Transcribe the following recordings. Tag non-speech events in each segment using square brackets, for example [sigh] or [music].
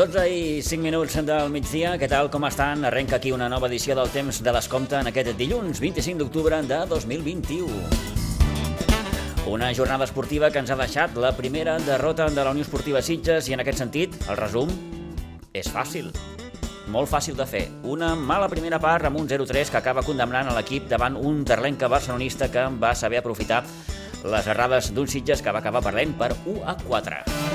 12 i 5 minuts del migdia. Què tal, com estan? Arrenca aquí una nova edició del Temps de l'Escompte en aquest dilluns 25 d'octubre de 2021. Una jornada esportiva que ens ha deixat la primera derrota de la Unió Esportiva Sitges i en aquest sentit, el resum és fàcil. Molt fàcil de fer. Una mala primera part amb un 0-3 que acaba condemnant a l'equip davant un terlenca barcelonista que va saber aprofitar les errades d'un Sitges que va acabar perdent per 1 a 4.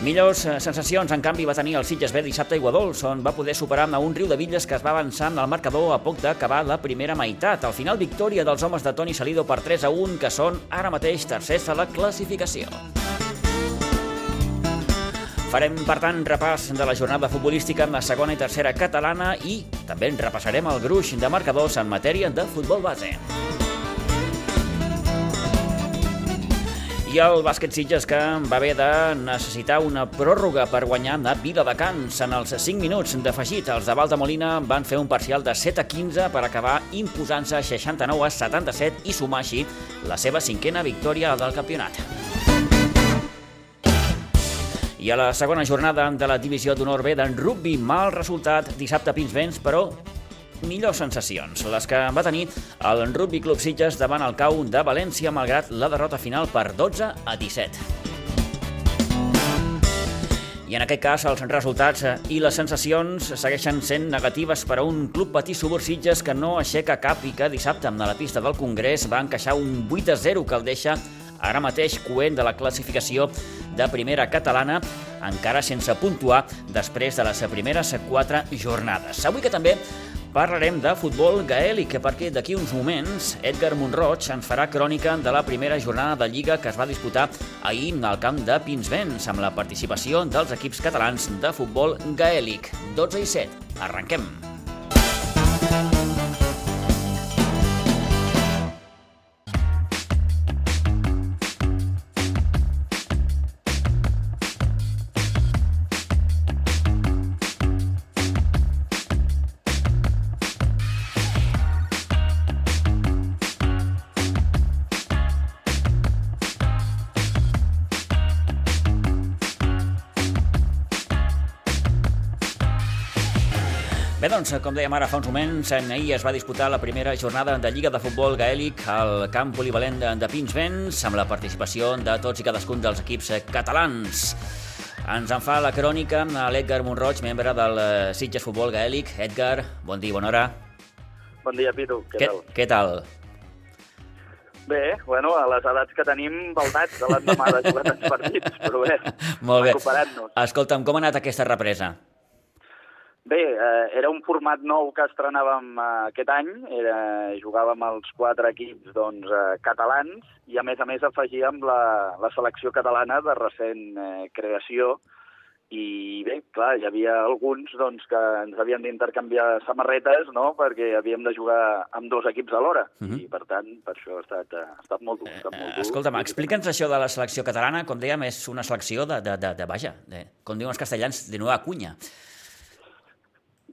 Millors eh, sensacions, en canvi, va tenir el Sitges B dissabte a Iguadols, on va poder superar amb un riu de Villes que es va avançar amb el marcador a poc d'acabar la primera meitat. Al final, victòria dels homes de Toni Salido per 3 a 1, que són ara mateix tercers a la classificació. Farem, per tant, repàs de la jornada futbolística en la segona i tercera catalana i també en repassarem el gruix de marcadors en matèria de futbol base. I el bàsquet Sitges que va haver de necessitar una pròrroga per guanyar a Cans. En els 5 minuts d'afegit, els de Valta Molina van fer un parcial de 7 a 15 per acabar imposant-se 69 a 77 i sumar així la seva cinquena victòria del campionat. I a la segona jornada de la divisió d'honor B d'en rugby, mal resultat dissabte a Pinsbens, però millors sensacions, les que va tenir el Rugby Club Sitges davant el cau de València, malgrat la derrota final per 12 a 17. I en aquest cas els resultats i les sensacions segueixen sent negatives per a un club petit Sitges que no aixeca cap i que dissabte amb la pista del Congrés va encaixar un 8 a 0 que el deixa ara mateix coent de la classificació de primera catalana, encara sense puntuar després de les primeres quatre jornades. Avui que també Parlarem de futbol gaèlic, perquè d'aquí uns moments Edgar Monroig ens farà crònica de la primera jornada de Lliga que es va disputar ahir al camp de Pinsbens, amb la participació dels equips catalans de futbol gaèlic. 12 i 7. Arrenquem. Bé, doncs, com dèiem ara fa uns moments, ahir es va disputar la primera jornada de Lliga de Futbol Gaèlic al camp polivalent de, Pinsbens, amb la participació de tots i cadascun dels equips catalans. Ens en fa la crònica l'Edgar Monroig, membre del eh, Sitges Futbol Gaèlic. Edgar, bon dia, bona hora. Bon dia, Pitu. Què, què tal? Què tal? Bé, bueno, a les edats que tenim, baldats de l'endemà de jugar tants partits, però bé, [laughs] Molt bé. recuperant-nos. Escolta'm, com ha anat aquesta represa? Bé, eh, era un format nou que estrenàvem eh, aquest any, era, jugàvem els quatre equips doncs, eh, catalans i a més a més afegíem la, la selecció catalana de recent eh, creació i bé, clar, hi havia alguns doncs, que ens havien d'intercanviar samarretes no? perquè havíem de jugar amb dos equips alhora uh Mhm. -huh. i per tant, per això ha estat, eh, ha estat molt dur. Ha estat molt Eh, dur. Escolta'm, explica'ns això de la selecció catalana. Com dèiem, és una selecció de, de, de, de vaja, de, com diuen els castellans, de nova cunya.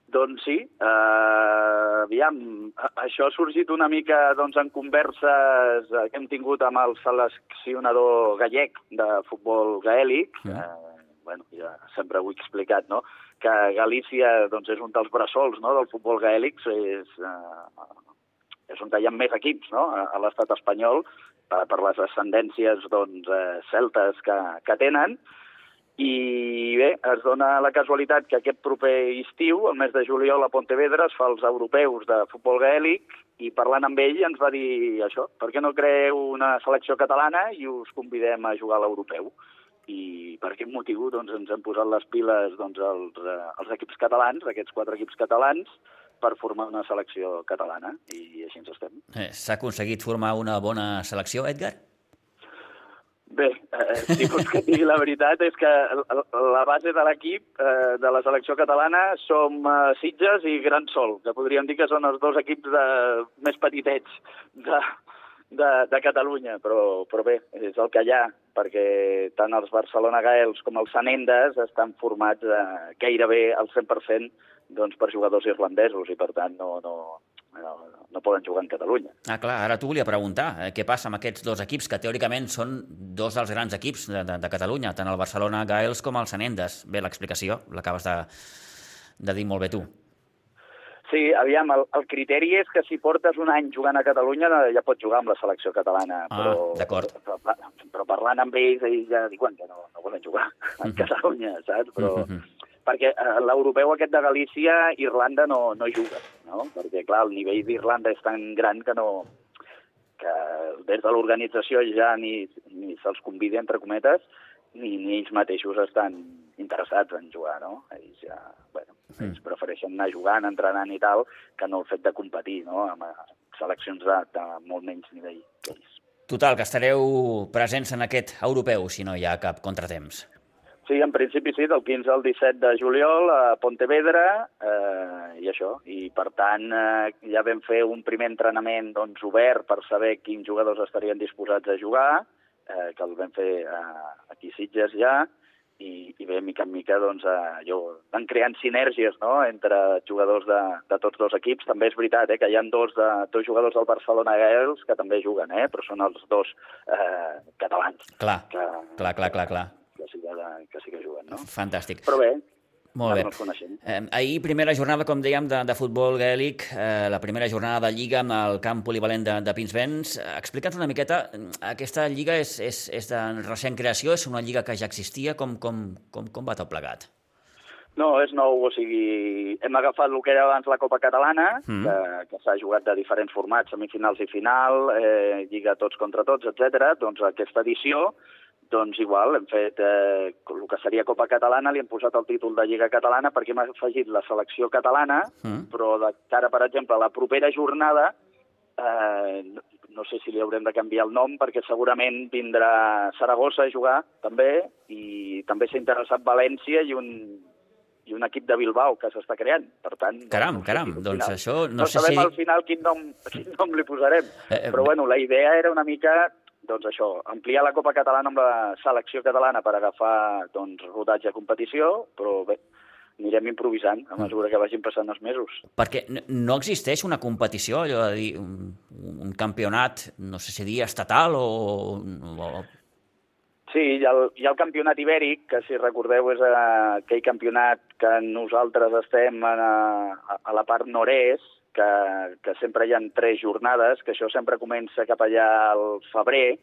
Doncs sí, eh, aviam, [laughs] això ha sorgit una mica doncs, en converses eh, que hem tingut amb el seleccionador gallec de futbol gaèlic. Sí. Eh, bueno, ja sempre ho he explicat, no?, que Galícia doncs, és un dels bressols no?, del futbol gaèlic, és, eh, és on hi ha més equips no?, a, a l'estat espanyol, per, per les ascendències doncs, eh, celtes que, que tenen, i bé, es dona la casualitat que aquest proper estiu, el mes de juliol a Pontevedra, es fa els europeus de futbol gaèlic i parlant amb ell ens va dir això, per què no creeu una selecció catalana i us convidem a jugar a l'europeu? I per aquest motiu doncs, ens hem posat les piles doncs, els, eh, els equips catalans, aquests quatre equips catalans, per formar una selecció catalana i així ens estem. Eh, S'ha aconseguit formar una bona selecció, Edgar? Bé, eh, si vols que digui la veritat, és que la, base de l'equip eh, de la selecció catalana som eh, Sitges i Gran Sol, que podríem dir que són els dos equips de, més petitets de, de, de Catalunya, però, però bé, és el que hi ha, perquè tant els Barcelona Gaels com els Sant Endes estan formats eh, gairebé al 100% doncs, per jugadors irlandesos i per tant no, no poden jugar en Catalunya. Ah, clar, ara t'ho volia preguntar. Eh, què passa amb aquests dos equips, que teòricament són dos dels grans equips de, de, de Catalunya, tant el Barcelona Gaels com el Sanendes. Bé, l'explicació l'acabes de, de dir molt bé tu. Sí, aviam, el, el criteri és que si portes un any jugant a Catalunya ja pots jugar amb la selecció catalana. Ah, però, d'acord. Però, però, però parlant amb ells, ells ja diuen que no, no volen jugar en Catalunya, saps? Però, Mm -hmm. Perquè eh, l'europeu aquest de Galícia, Irlanda no, no juga, no? Perquè, clar, el nivell d'Irlanda és tan gran que no que des de l'organització ja ni, ni se'ls convida, entre cometes, ni, ni ells mateixos estan interessats en jugar, no? Ells ja, bueno, ells prefereixen anar jugant, entrenant i tal, que no el fet de competir, no?, amb eh, seleccions de, de molt menys nivell que ells. Total, que estareu presents en aquest europeu, si no hi ha cap contratemps. Sí, en principi sí, del 15 al 17 de juliol a Pontevedra eh, i això. I, per tant, eh, ja vam fer un primer entrenament doncs, obert per saber quins jugadors estarien disposats a jugar, eh, que el vam fer eh, aquí Sitges ja, i, i bé, mica en mica, doncs, eh, jo, van creant sinergies no?, entre jugadors de, de tots dos equips. També és veritat eh, que hi ha dos, de, dos jugadors del Barcelona Gaels que també juguen, eh, però són els dos eh, catalans. Clar, que, clar, clar, clar, clar. Sí que, que sí que juguen, no? Fantàstic. Però bé, Molt bé. Eh, ahir, primera jornada, com dèiem, de, de futbol gaèlic, eh, la primera jornada de Lliga amb el camp polivalent de, de Pinsbens. Explica'ns una miqueta, aquesta Lliga és, és, és de recent creació, és una Lliga que ja existia, com, com, com, com va tot plegat? No, és nou, o sigui, hem agafat el que era abans la Copa Catalana, mm. que, que s'ha jugat de diferents formats, semifinals i final, eh, Lliga tots contra tots, etc. Doncs aquesta edició, doncs igual, hem fet eh, el que seria Copa Catalana, li hem posat el títol de Lliga Catalana perquè hem afegit la selecció catalana, Mm. però de cara, per exemple, a la propera jornada, eh, no- no sé si li haurem de canviar el nom, perquè segurament vindrà Saragossa a jugar, també, i també s'ha interessat València i un, i un equip de Bilbao que s'està creant. Per tant... Caram, no sé caram, si al doncs això no no sé sabem si- al final quin nom, [laughs] quin nom li posarem. Eh, eh, Però bueno, la idea era una mica doncs això, ampliar la Copa Catalana amb la selecció catalana per agafar doncs, rodatge a competició, però bé, anirem improvisant a mesura que vagin passant els mesos. Perquè no existeix una competició, allò de dir, un, un campionat, no sé si dir estatal o... o Sí, hi ha, el, hi ha el campionat ibèric, que si recordeu és eh, aquell campionat que nosaltres estem a, a, a la part nord-est, que, que sempre hi ha tres jornades, que això sempre comença cap allà al febrer,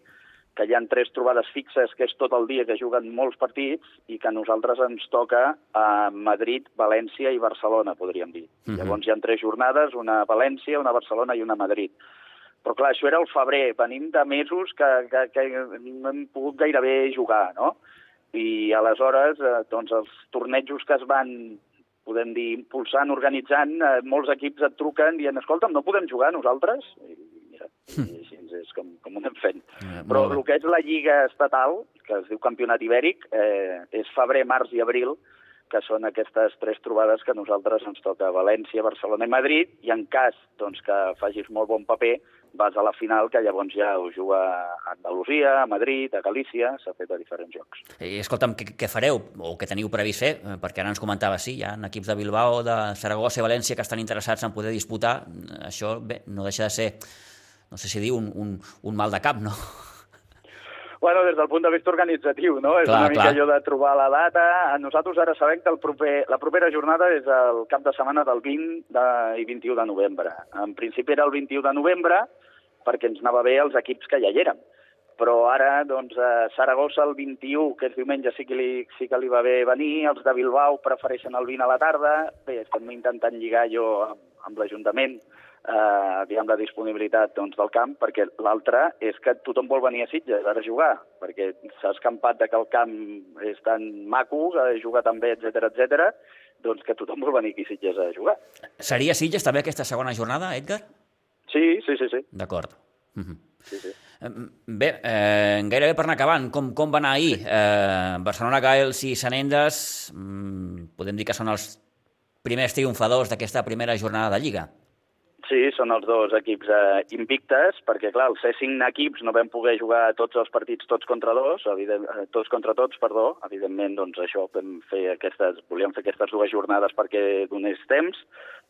que hi ha tres trobades fixes, que és tot el dia que juguen molts partits, i que a nosaltres ens toca a Madrid, València i Barcelona, podríem dir. Mhm. Llavors hi ha tres jornades, una a València, una a Barcelona i una a Madrid. Però clar, això era el febrer, venim de mesos que, que, que no hem pogut gairebé jugar, no? I aleshores, eh, doncs els tornejos que es van, podem dir, impulsant, organitzant, eh, molts equips et truquen dient, escolta'm, no podem jugar nosaltres? I mira, i així és com, com ho anem fent. Eh, Però el que és la Lliga Estatal, que es diu Campionat Ibèric, eh, és febrer, març i abril, que són aquestes tres trobades que nosaltres ens toca València, Barcelona i Madrid, i en cas doncs, que facis molt bon paper, vas a la final, que llavors ja ho juga a Andalusia, a Madrid, a Galícia, s'ha fet a diferents jocs. I escolta'm, què, què fareu o què teniu previst fer? Eh, Perquè ara ens comentava, sí, hi ha equips de Bilbao, de Saragossa i València que estan interessats en poder disputar. Això, bé, no deixa de ser, no sé si dir, un, un, un mal de cap, no? Bueno, des del punt de vista organitzatiu, no? És Clar, una mica clar. allò de trobar la data. Nosaltres ara sabem que el proper, la propera jornada és el cap de setmana del 20 de, i 21 de novembre. En principi era el 21 de novembre perquè ens anava bé els equips que ja hi érem. Però ara, doncs, a Saragossa el 21, que és diumenge, sí que, li, sí que li va bé venir, els de Bilbao prefereixen el 20 a la tarda. Bé, estem intentant lligar jo amb, amb l'Ajuntament eh, diguem, la disponibilitat doncs, del camp, perquè l'altre és que tothom vol venir a Sitges a jugar, perquè s'ha escampat de que el camp és tan maco, que juga tan bé, etc etc, doncs que tothom vol venir aquí a Sitges a jugar. Seria Sitges també aquesta segona jornada, Edgar? Sí, sí, sí, sí. D'acord. Mhm. sí, sí. Eh, Bé, eh, gairebé per anar acabant, com, com va anar ahir? Eh, Barcelona, Gaels i Sanendes, mm, podem dir que són els primers triomfadors d'aquesta primera jornada de Lliga. Sí, són els dos equips eh, invictes, perquè, clar, els C5 equips no vam poder jugar tots els partits tots contra dos, evident, eh, tots contra tots, perdó. Evidentment, doncs, això vam fer aquestes, volíem fer aquestes dues jornades perquè donés temps.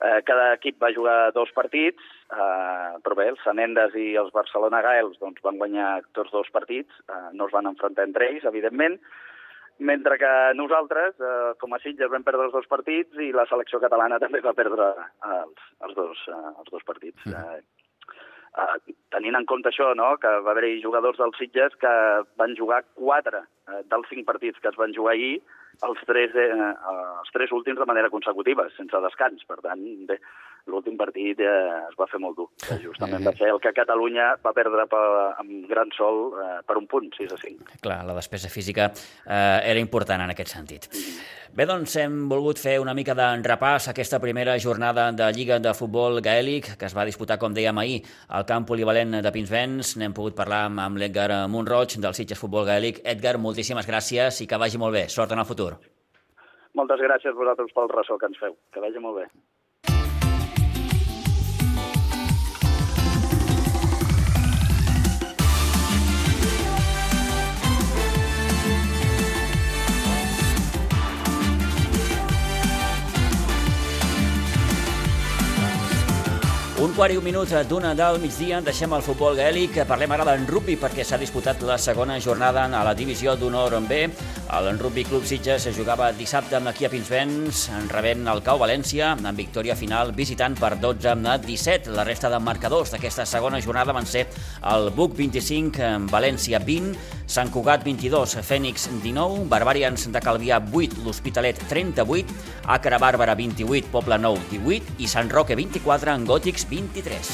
Eh, cada equip va jugar dos partits, eh, però bé, els Sanendes i els Barcelona Gaels doncs, van guanyar tots dos partits, eh, no es van enfrontar entre ells, evidentment, mentre que nosaltres, eh, com a Sitges, vam perdre els dos partits i la selecció catalana també va perdre els, els, dos, eh, els dos partits. Mm. Eh, eh, tenint en compte això, no, que va haver-hi jugadors dels Sitges que van jugar quatre eh, dels cinc partits que es van jugar ahir, els tres, eh, els tres últims de manera consecutiva, sense descans. Per tant, bé, l'últim partit eh, es va fer molt dur. Que justament eh. va ser el que Catalunya va perdre per, amb gran sol eh, per un punt, 6 a 5. Clar, la despesa física eh, era important en aquest sentit. Bé, doncs hem volgut fer una mica de repàs a aquesta primera jornada de Lliga de Futbol Gaèlic, que es va disputar, com dèiem ahir, al camp polivalent de Pinsbens. N'hem pogut parlar amb l'Edgar Montroig, del Sitges Futbol Gaèlic. Edgar, moltíssimes gràcies i que vagi molt bé. Sort en el futur. Moltes gràcies a vosaltres pel ressò que ens feu. Que vagi molt bé. Un quart i un minut d'una del migdia, deixem el futbol gaèlic, parlem ara d'en rugby perquè s'ha disputat la segona jornada a la divisió d'honor en B. El Rugby Club Sitges jugava dissabte aquí a Pinsbens, rebent el Cau València, en victòria final visitant per 12 a 17. La resta de marcadors d'aquesta segona jornada van ser el Buc 25, València 20, Sant Cugat 22, Fènix 19, Barbarians de Calvià 8, l'Hospitalet 38, Acre Bàrbara 28, Poble Nou 18 i Sant Roque 24, en Gòtics 23.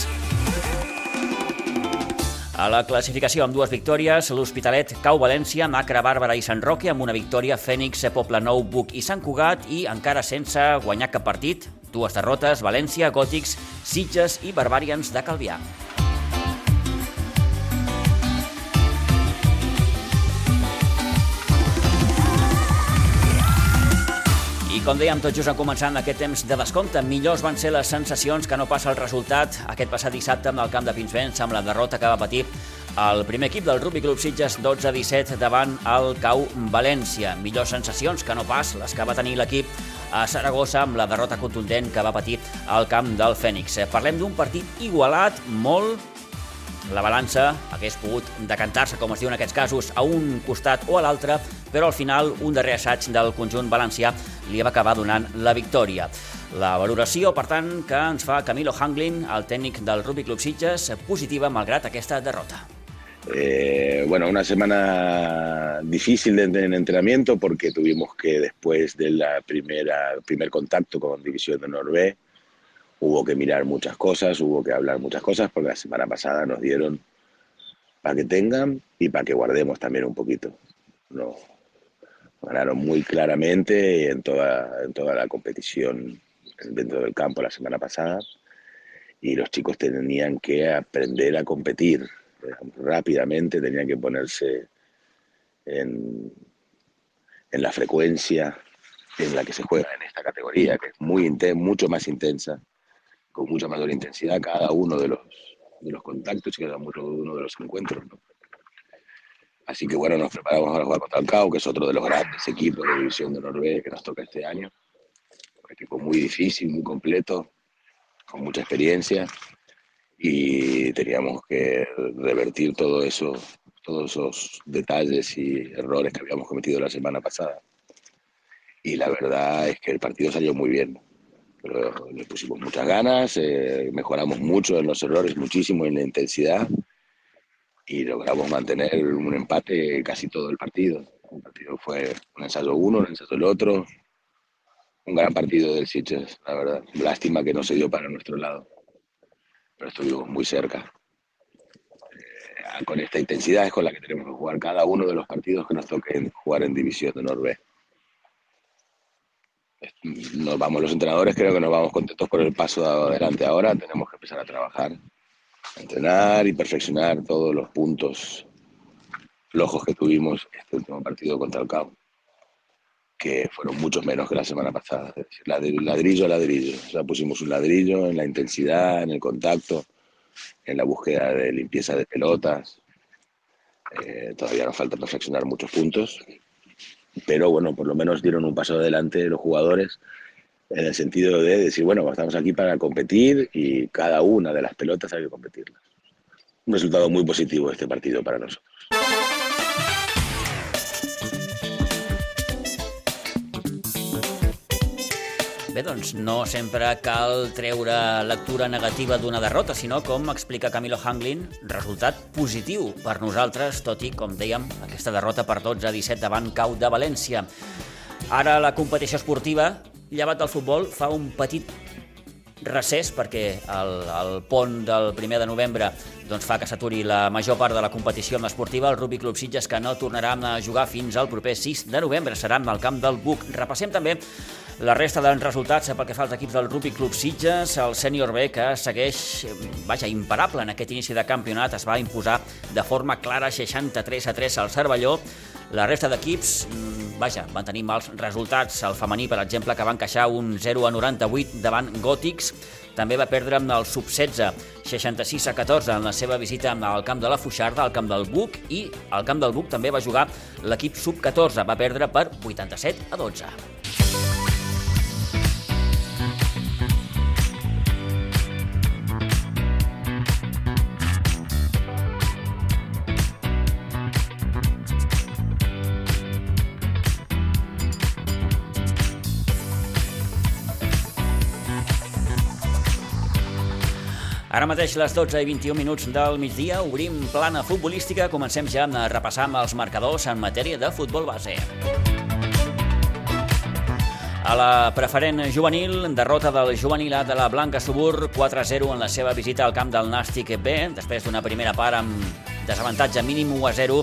A la classificació amb dues victòries, l'Hospitalet cau València, Macra, Bàrbara i Sant Roque amb una victòria, Fènix, Poble Nou, Buc i Sant Cugat i encara sense guanyar cap partit, dues derrotes, València, Gòtics, Sitges i Barbarians de Calvià. I com dèiem, tot just en començant aquest temps de descompte, millors van ser les sensacions que no passa el resultat aquest passat dissabte amb el camp de Pinsbens amb la derrota que va patir el primer equip del Rugby Club Sitges 12-17 davant el Cau València. Millors sensacions que no pas les que va tenir l'equip a Saragossa amb la derrota contundent que va patir al camp del Fènix. Parlem d'un partit igualat, molt la balança hagués pogut decantar-se, com es diu en aquests casos, a un costat o a l'altre, però al final un darrer assaig del conjunt valencià li va acabar donant la victòria. La valoració, per tant, que ens fa Camilo Hanglin, el tècnic del Rugby Club Sitges, positiva malgrat aquesta derrota. Eh, bueno, una semana difícil de, entrenamiento porque tuvimos que después de la primera primer contacto con División de Norvé hubo que mirar muchas cosas, hubo que hablar muchas cosas, porque la semana pasada nos dieron para que tengan y para que guardemos también un poquito. No, ganaron muy claramente en toda, en toda la competición dentro del campo la semana pasada y los chicos tenían que aprender a competir rápidamente, tenían que ponerse en, en la frecuencia en la que se juega en esta categoría, que es muy mucho más intensa con mucha mayor intensidad cada uno de los, de los contactos y cada uno de los encuentros. Así que bueno, nos preparamos para jugar contra el CAU, que es otro de los grandes equipos de división de Noruega que nos toca este año. Un equipo muy difícil, muy completo, con mucha experiencia y teníamos que revertir todo eso, todos esos detalles y errores que habíamos cometido la semana pasada. Y la verdad es que el partido salió muy bien pero le pusimos muchas ganas, eh, mejoramos mucho en los errores, muchísimo en la intensidad y logramos mantener un empate casi todo el partido. El partido fue un ensayo uno, un ensayo el otro. Un gran partido del Sitges, la verdad. Lástima que no se dio para nuestro lado, pero estuvimos muy cerca. Eh, con esta intensidad es con la que tenemos que jugar cada uno de los partidos que nos toquen jugar en División de Noruega nos vamos los entrenadores, creo que nos vamos contentos por el paso adelante ahora. Tenemos que empezar a trabajar, entrenar y perfeccionar todos los puntos flojos que tuvimos este último partido contra el CAO. que fueron muchos menos que la semana pasada. ladrillo a ladrillo. Sea, pusimos un ladrillo en la intensidad, en el contacto, en la búsqueda de limpieza de pelotas. Eh, todavía nos falta perfeccionar muchos puntos, pero bueno, por lo menos dieron un paso adelante los jugadores en el sentido de decir, bueno, estamos aquí para competir y cada una de las pelotas hay que competirlas. Un resultado muy positivo este partido para nosotros. Bé, doncs no sempre cal treure lectura negativa d'una derrota, sinó, com explica Camilo Hanglin, resultat positiu per nosaltres, tot i, com dèiem, aquesta derrota per 12 a 17 davant Cau de València. Ara la competició esportiva, llevat del futbol, fa un petit recés perquè el, el pont del primer de novembre doncs, fa que s'aturi la major part de la competició esportiva. El Rugby Club Sitges que no tornaran a jugar fins al proper 6 de novembre. Serà al camp del Buc. Repassem també la resta dels resultats pel que fa als equips del Rugby Club Sitges, el sènior B que segueix, vaja, imparable en aquest inici de campionat, es va imposar de forma clara 63 a 3 al Cervelló. La resta d'equips, mm, vaja, van tenir mals resultats. El femení, per exemple, que va encaixar un 0 a 98 davant Gòtics, també va perdre amb el sub-16, 66 a 14 en la seva visita al camp de la Fuixarda, al camp del Buc, i al camp del Buc també va jugar l'equip sub-14, va perdre per 87 a 12. Ara mateix les 12 i 21 minuts del migdia obrim plana futbolística. Comencem ja a repassar amb els marcadors en matèria de futbol base. A la preferent juvenil, derrota del juvenil A de la Blanca Subur, 4-0 en la seva visita al camp del Nàstic B, després d'una primera part amb desavantatge mínim 1-0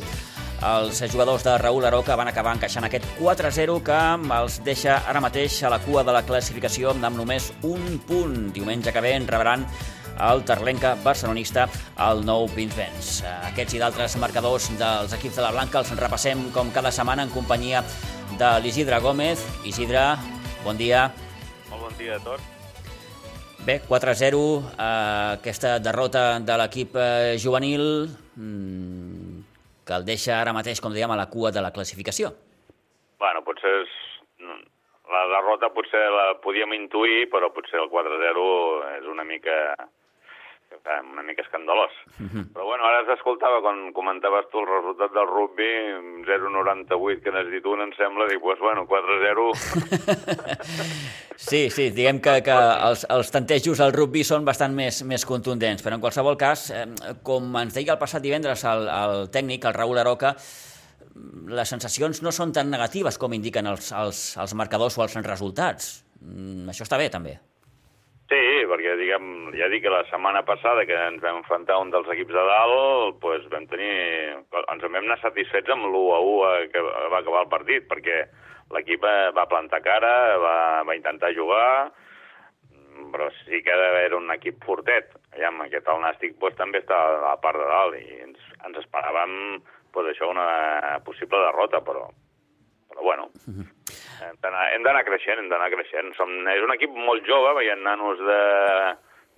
els jugadors de Raúl Aroca van acabar encaixant aquest 4-0 que els deixa ara mateix a la cua de la classificació amb només un punt. Diumenge que ve en rebran el Terlenca barcelonista al nou Pinsbens. Aquests i d'altres marcadors dels equips de la Blanca els repassem com cada setmana en companyia de l'Isidre Gómez. Isidre, bon dia. Molt bon dia a tots. Bé, 4-0, eh, aquesta derrota de l'equip eh, juvenil mmm, que el deixa ara mateix, com dèiem, a la cua de la classificació. Bueno, potser és... La derrota potser la podíem intuir, però potser el 4-0 és una mica una mica escandalós. Uh mhm. -huh. Però bueno, ara s'escoltava quan comentaves tu el resultat del rugby, 0,98 que n'has dit un, em sembla, dic, pues bueno, 4-0... sí, sí, diguem que, que els, els tantejos al rugby són bastant més, més contundents, però en qualsevol cas, eh, com ens deia el passat divendres el, el tècnic, el Raül Aroca, les sensacions no són tan negatives com indiquen els, els, els marcadors o els resultats. Mm, això està bé, també. Sí, perquè diguem, ja dic que la setmana passada que ens vam enfrontar un dels equips de dalt, pues vam tenir, ens en vam anar satisfets amb l'1 a 1 que va acabar el partit, perquè l'equip va plantar cara, va, va intentar jugar, però sí que era un equip fortet. Ja, aquest el Nàstic pues, també està a la part de dalt i ens, ens esperàvem pues, això una possible derrota, però, però bueno, hem d'anar creixent, hem d'anar creixent. Som, és un equip molt jove, veient nanos de,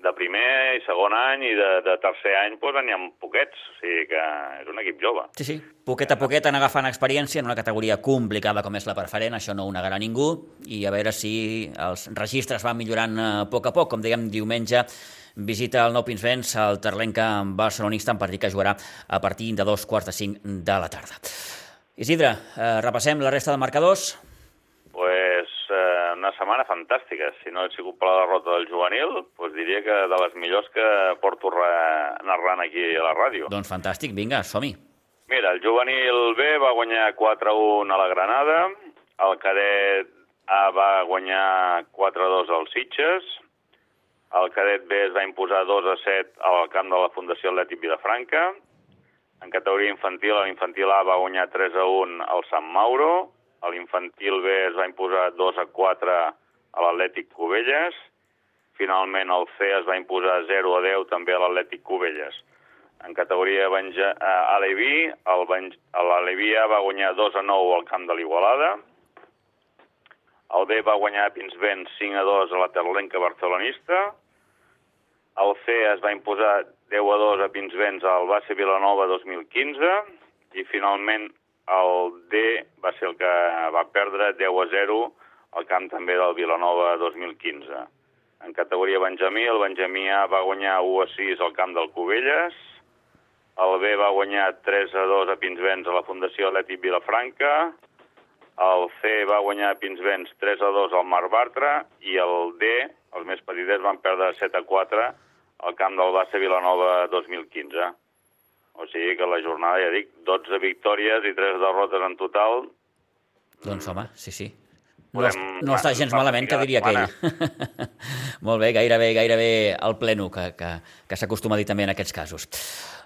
de primer i segon any i de, de tercer any doncs, n'hi ha poquets, o sigui que és un equip jove. Sí, sí, poquet a poquet han agafant experiència en una categoria complicada com és la preferent, això no ho negarà ningú, i a veure si els registres van millorant a poc a poc, com dèiem diumenge, visita el Nou Pinsbens al Terlenca barcelonista en partit que jugarà a partir de dos quarts de cinc de la tarda. Isidre, eh, repassem la resta de marcadors una setmana fantàstica. Si no he sigut per la derrota del juvenil, doncs diria que de les millors que porto narrant aquí a la ràdio. Doncs fantàstic, vinga, som-hi. Mira, el juvenil B va guanyar 4-1 a la Granada, el cadet A va guanyar 4-2 al Sitges, el cadet B es va imposar 2-7 al camp de la Fundació Atlètic Vilafranca, en categoria infantil, l'infantil A va guanyar 3-1 al Sant Mauro, a l'infantil B es va imposar 2 a 4 a l'Atlètic Cubelles. Finalment el C es va imposar 0 a 10 també a l'Atlètic Cubelles. En categoria Benja, Aleví, l'Aleví A va guanyar 2 a 9 al camp de l'Igualada. el B va guanyar a Pinsbens 5 a 2 a la Terlenca barcelonista, el C es va imposar 10 a 2 a Pinsbens al Base Vilanova 2015 i finalment el D va ser el que va perdre 10 a 0 al camp també del Vilanova 2015. En categoria Benjamí, el Benjamí A va guanyar 1 a 6 al camp del Cubelles, el B va guanyar 3 a 2 a Pinsbens a la Fundació Atlètic Vilafranca, el C va guanyar a Pinsbens 3 a 2 al Mar Bartra i el D, els més petitets, van perdre 7 a 4 al camp del Bassa Vilanova 2015. O sigui que la jornada, ja dic, 12 victòries i 3 derrotes en total. Doncs home, sí, sí. No, Podem, no està gens malament, que diria aquell. [laughs] Molt bé, gairebé, gairebé el pleno, que, que, que s'acostuma a dir també en aquests casos.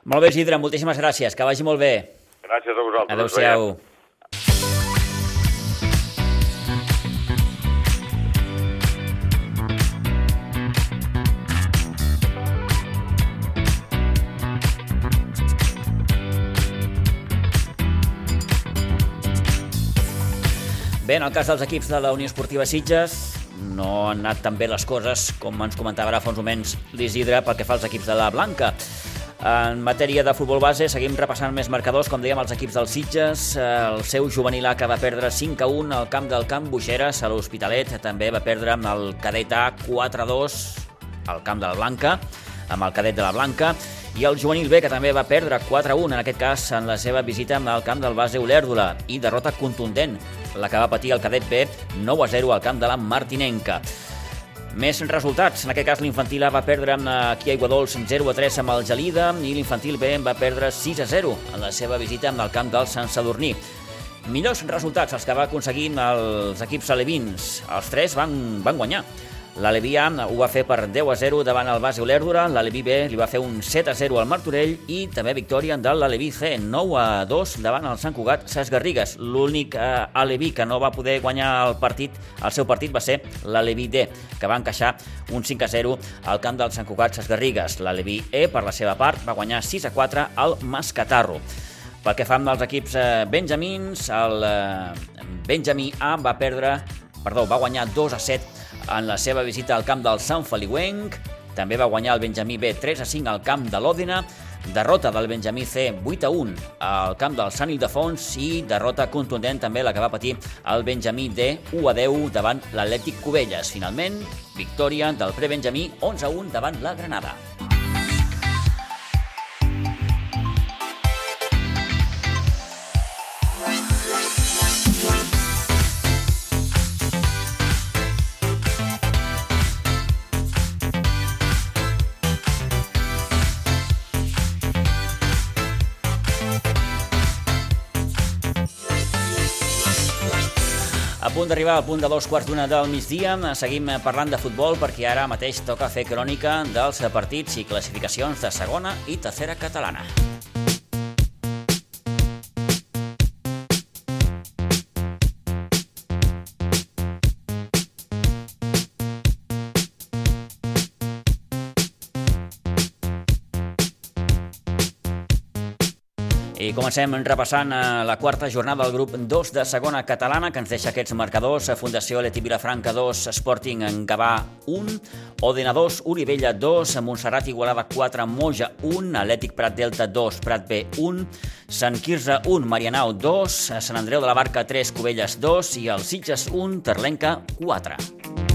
Molt bé, Isidre, moltíssimes gràcies, que vagi molt bé. Gràcies a vosaltres. Adéu-siau. Bé, en el cas dels equips de la Unió Esportiva Sitges, no han anat tan bé les coses com ens comentava ara fa uns moments l'Isidre pel que fa als equips de la Blanca. En matèria de futbol base, seguim repassant més marcadors, com dèiem, els equips dels Sitges. El seu juvenil A que va perdre 5 a 1 al camp del Camp Buixeres, a l'Hospitalet. També va perdre amb el cadet A 4 a 2 al camp de la Blanca, amb el cadet de la Blanca i el juvenil B, que també va perdre 4-1, en aquest cas en la seva visita al camp del base Olèrdola, i derrota contundent, la que va patir el cadet B 9-0 al camp de la Martinenca. Més resultats. En aquest cas, l'infantil A va perdre aquí a Iguadols 0-3 amb el Gelida i l'infantil B va perdre 6-0 en la seva visita al camp del Sant Sadurní. Millors resultats els que va aconseguir els equips alevins. Els tres van, van guanyar. L'Aleví A ho va fer per 10 a 0 davant el base Olèrdora, l'Aleví B li va fer un 7 a 0 al Martorell i també victòria de l'Aleví C, 9 a 2 davant el Sant Cugat Ses Garrigues. L'únic eh, Aleví que no va poder guanyar el partit, el seu partit va ser l'Aleví D, que va encaixar un 5 a 0 al camp del Sant Cugat Ses Garrigues. L'Aleví E, per la seva part, va guanyar 6 a 4 al Mascatarro. Pel que fa amb els equips eh, benjamins, el eh, Benjamí A va perdre, perdó, va guanyar 2 a 7 en la seva visita al camp del Sant Feliuenc. També va guanyar el Benjamí B 3 a 5 al camp de l'Òdena, derrota del Benjamí C 8 a 1 al camp del Sant Ildefons i derrota contundent també la que va patir el Benjamí D 1 a 10 davant l'Atlètic Cubelles. Finalment, victòria del pre-Benjamí 11 a 1 davant la Granada. Punt d'arribar al punt de dos quarts d'una del migdia. Seguim parlant de futbol perquè ara mateix toca fer crònica dels partits i classificacions de segona i tercera catalana. Comencem repassant eh, la quarta jornada del grup 2 de segona catalana, que ens deixa aquests marcadors. Fundació Leti Vilafranca 2, Sporting en Gavà 1, Odena 2, Uribella 2, Montserrat Igualada 4, Moja 1, Atlètic Prat Delta 2, Prat B 1, Sant Quirze 1, Marianau 2, Sant Andreu de la Barca 3, Cubelles 2 i el Sitges 1, Terlenca 4.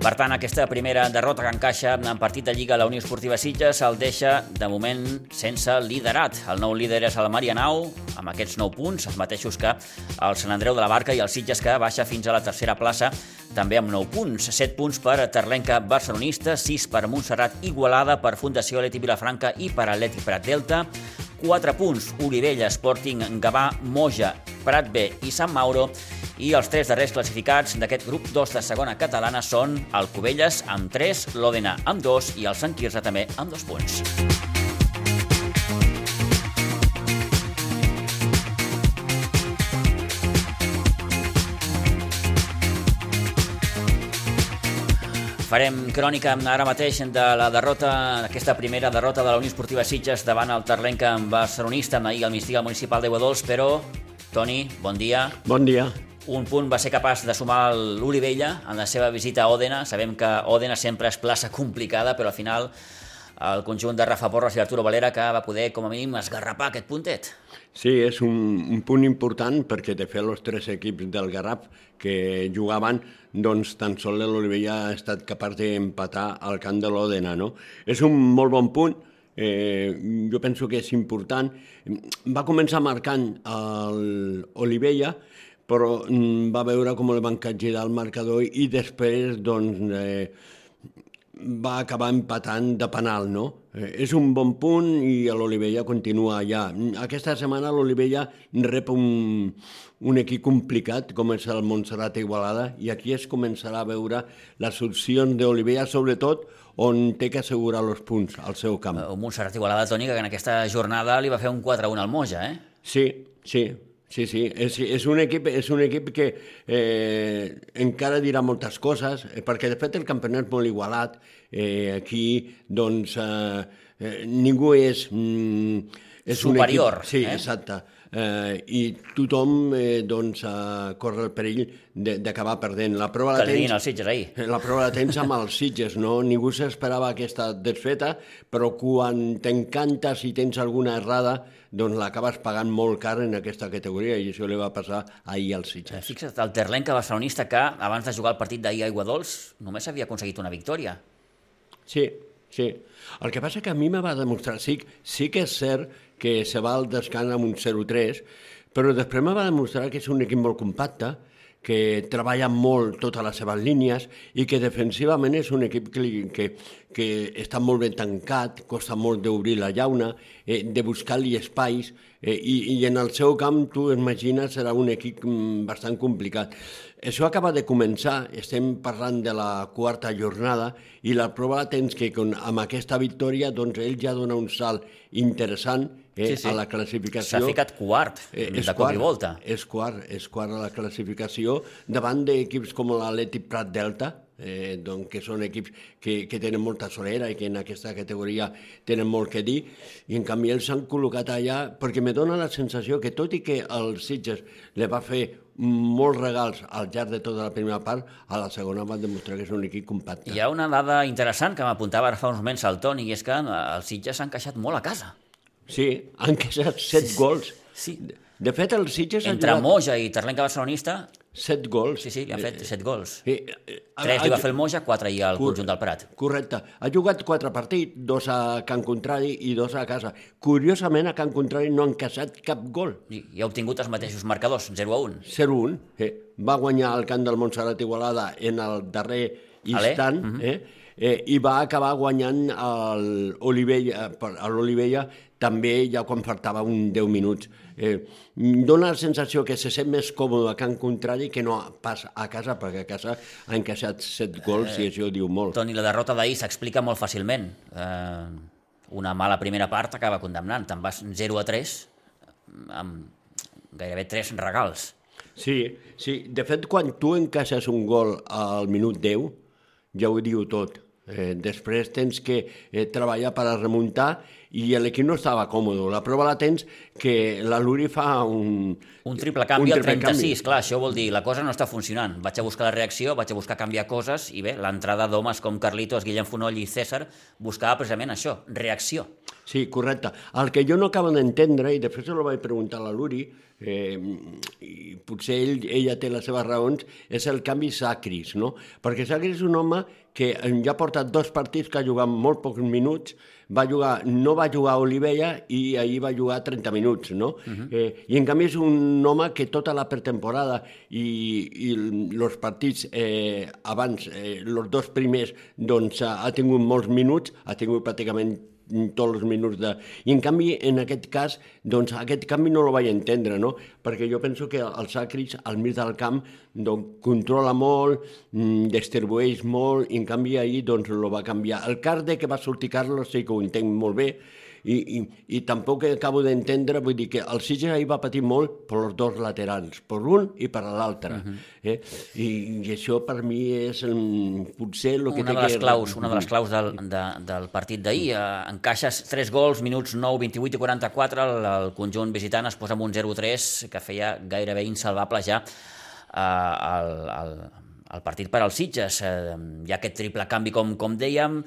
Per tant, aquesta primera derrota que encaixa en partit de Lliga a la Unió Esportiva Sitges el deixa, de moment, sense liderat. El nou líder és el Marianau, amb aquests 9 punts, els mateixos que el Sant Andreu de la Barca i el Sitges, que baixa fins a la tercera plaça, també amb 9 punts. 7 punts per Terlenca Barcelonista, 6 per Montserrat Igualada, per Fundació Aleti Vilafranca i per Atleti Prat Delta, 4 punts Olivella, Sporting, Gavà, Moja, Prat B i Sant Mauro, i els tres darrers classificats d'aquest grup 2 de segona catalana són el Cubelles amb 3, l'Òdena amb 2 i el Sant Quirze també amb 2 punts. Farem crònica ara mateix de la derrota, aquesta primera derrota de la Unió Esportiva Sitges davant el Terlenca barcelonista ahir al migdia al municipal de Guadols, però, Toni, bon dia. Bon dia. Un punt va ser capaç de sumar l'Olivella en la seva visita a Òdena. Sabem que Òdena sempre és plaça complicada, però al final el conjunt de Rafa Porres i Arturo Valera que va poder, com a mínim, esgarrapar aquest puntet. Sí, és un, un punt important perquè de fet els tres equips del Garraf que jugaven, doncs tan sol l'Olivella ha estat capaç d'empatar al camp de l'Òdena, no? És un molt bon punt, eh, jo penso que és important. Va començar marcant l'Olivella, però mm, va veure com el van capgirar el marcador i després, doncs, eh, va acabar empatant de penal, no? Eh, és un bon punt i l'Olivella continua allà. Aquesta setmana l'Olivella rep un, un equip complicat com és el Montserrat Igualada i aquí es començarà a veure les opcions d'Olivella, sobretot on té que assegurar els punts al seu camp. Un Montserrat Igualada, Toni, que en aquesta jornada li va fer un 4-1 al Moja, eh? Sí, sí, Sí, sí, és, és, un equip, és un equip que eh, encara dirà moltes coses, eh, perquè de fet el campionat és molt igualat. Eh, aquí, doncs, eh, eh, ningú és... Mm, és Superior. Un equip, sí, eh? exacte eh, i tothom eh, doncs, eh, corre el perill d'acabar perdent. La prova la tens... els Sitges ahir. La prova la tens amb els [laughs] Sitges, no? Ningú s'esperava aquesta desfeta, però quan t'encantes i tens alguna errada, doncs l'acabes pagant molt car en aquesta categoria i això li va passar ahir als Sitges. Eh, fixa't, el Terlenca barcelonista que abans de jugar el partit d'ahir a Iguadols només havia aconseguit una victòria. Sí, sí. El que passa que a mi me va demostrar, sí, sí que és cert que se va al descans amb un 0-3, però després me va demostrar que és un equip molt compacte, que treballa molt totes les seves línies i que defensivament és un equip que, que, que està molt ben tancat, costa molt d'obrir la llauna, eh, de buscar-li espais, eh, i, i en el seu camp, tu imagines, serà un equip mm, bastant complicat. Això acaba de començar, estem parlant de la quarta jornada i la prova tens que amb aquesta victòria doncs ell ja dona un salt interessant eh, sí, sí. a la classificació. S'ha ficat quart eh, de cop i volta. És quart, és quart a la classificació davant d'equips com l'Atlètic Prat Delta, eh, doncs, que són equips que, que tenen molta solera i que en aquesta categoria tenen molt que dir, i en canvi ells s'han col·locat allà, perquè me dona la sensació que tot i que el Sitges le va fer molts regals al llarg de tota la primera part, a la segona va demostrar que és un equip compacte. Hi ha una dada interessant que m'apuntava ara fa uns moments al Toni, i és que els Sitges s'han queixat molt a casa. Sí, han queixat set sí, gols. Sí. De fet, el Sitges... Entre jugat... Moja i Terlenca Barcelonista Set gols. Sí, sí, han fet set gols. Eh, eh, Tres li va fer el Moja, quatre i al conjunt del Prat. Correcte. Ha jugat quatre partits, dos a Can Contrari i dos a casa. Curiosament, a Can Contrari no han casat cap gol. I, i ha obtingut els mateixos marcadors, 0 a 1. 0 a 1. Eh. Va guanyar el camp del Montserrat Igualada en el darrer instant, uh -huh. eh? Eh, i va acabar guanyant l'Olivella també ja quan faltava un 10 minuts. Eh, dona la sensació que se sent més còmode a Can Contrari que no pas a casa, perquè a casa ha encaixat 7 gols eh, i això diu molt. Toni, la derrota d'ahir s'explica molt fàcilment. Eh, una mala primera part acaba condemnant. Te'n vas 0 a 3 amb gairebé 3 regals. Sí, sí. De fet, quan tu encaixes un gol al minut 10, ja ho diu tot Eh, després tens que eh, treballar per a remuntar i l'equip no estava còmode. La prova la tens que la Luri fa un... Un triple canvi un triple al 36, canvi. clar, això vol dir la cosa no està funcionant. Vaig a buscar la reacció, vaig a buscar canviar coses i bé, l'entrada d'homes com Carlitos, Guillem Fonoll i César buscava precisament això, reacció. Sí, correcte. El que jo no acabo d'entendre, i després se lo vaig preguntar a la Luri, eh, i potser ell, ella té les seves raons, és el canvi Sacris, no? Perquè Sacris és un home que ja ha portat dos partits que ha jugat molt pocs minuts, va jugar, no va jugar a Olivella i ahir va jugar 30 minuts, no? Uh -huh. eh, I en canvi és un home que tota la pretemporada i, els partits eh, abans, eh, els dos primers, doncs ha tingut molts minuts, ha tingut pràcticament tots els minuts de... I en canvi, en aquest cas, doncs aquest canvi no lo vaig entendre, no? Perquè jo penso que el Sacris, al mig del camp, doncs, controla molt, mm, distribueix molt, i en canvi ahir doncs lo va canviar. El de que va sortir Carlos sí que ho entenc molt bé, i, i, i tampoc acabo d'entendre, vull dir que el Sitges ahir va patir molt per els dos laterals, per un i per l'altre. Uh -huh. eh? I, I això per mi és um, potser el que una de les que... claus, una de les claus del, de, del partit d'ahir. Eh, encaixes 3 gols, minuts 9, 28 i 44, el, el conjunt visitant es posa amb un 0-3 que feia gairebé insalvable ja eh, el, el, el partit per als Sitges. Eh, hi ha aquest triple canvi, com, com dèiem,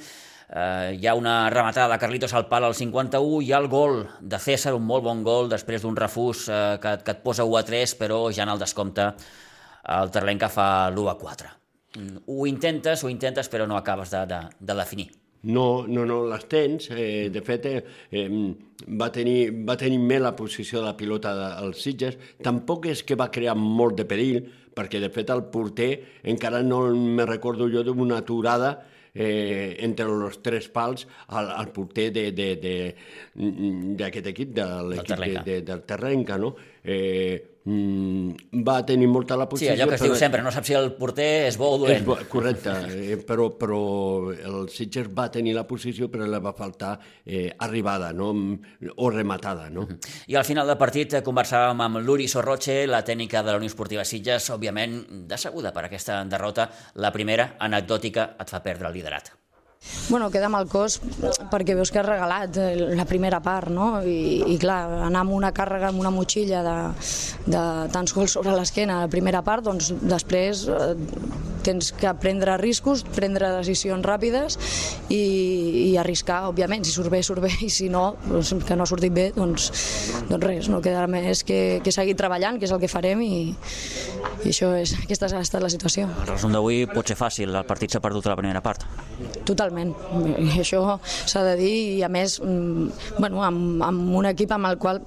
eh, hi ha una rematada de Carlitos al pal al 51, hi ha el gol de César, un molt bon gol després d'un refús eh, que, que et posa 1 a 3, però ja en el descompte el Terlenca fa l'1 a 4. Mm, Ho intentes, ho intentes, però no acabes de, de, de definir. No, no, no, les tens. Eh, de fet, eh, eh, va, tenir, va tenir més la posició de la pilota dels Sitges. Tampoc és que va crear molt de perill, perquè de fet el porter encara no me recordo jo d'una aturada eh, entre els tres pals al, al porter d'aquest de, de, d'aquest equip, de l'equip de, Terlenca. de, del Terrenca, no? Eh, mm, va tenir molta la Sí, posició... allò que es diu però- sempre, no saps si el porter és bo o dolent. és bo, correcte, eh, però, però el Sitges va tenir la posició però li va faltar eh, arribada no? o rematada. No? I al final del partit eh, conversàvem amb l'Uri Sorroche, la tècnica de la Unió Esportiva Sitges, òbviament decebuda per aquesta derrota. La primera, anecdòtica, et fa perdre el liderat. Bueno, queda el cos perquè veus que has regalat eh, la primera part, no? I, i clar, anar amb una càrrega, amb una motxilla de, de tants gols sobre l'esquena la primera part, doncs després eh, tens que prendre riscos, prendre decisions ràpides i, i arriscar, òbviament, si surt bé, surt bé, i si no, doncs, que no ha sortit bé, doncs, doncs res, no quedarà més que, que seguir treballant, que és el que farem i, i això és, aquesta ha estat la situació. El resum d'avui pot ser fàcil, el partit s'ha perdut a la primera part. Totalment, I això s'ha de dir i a més mm, bueno, amb, amb un equip amb el qual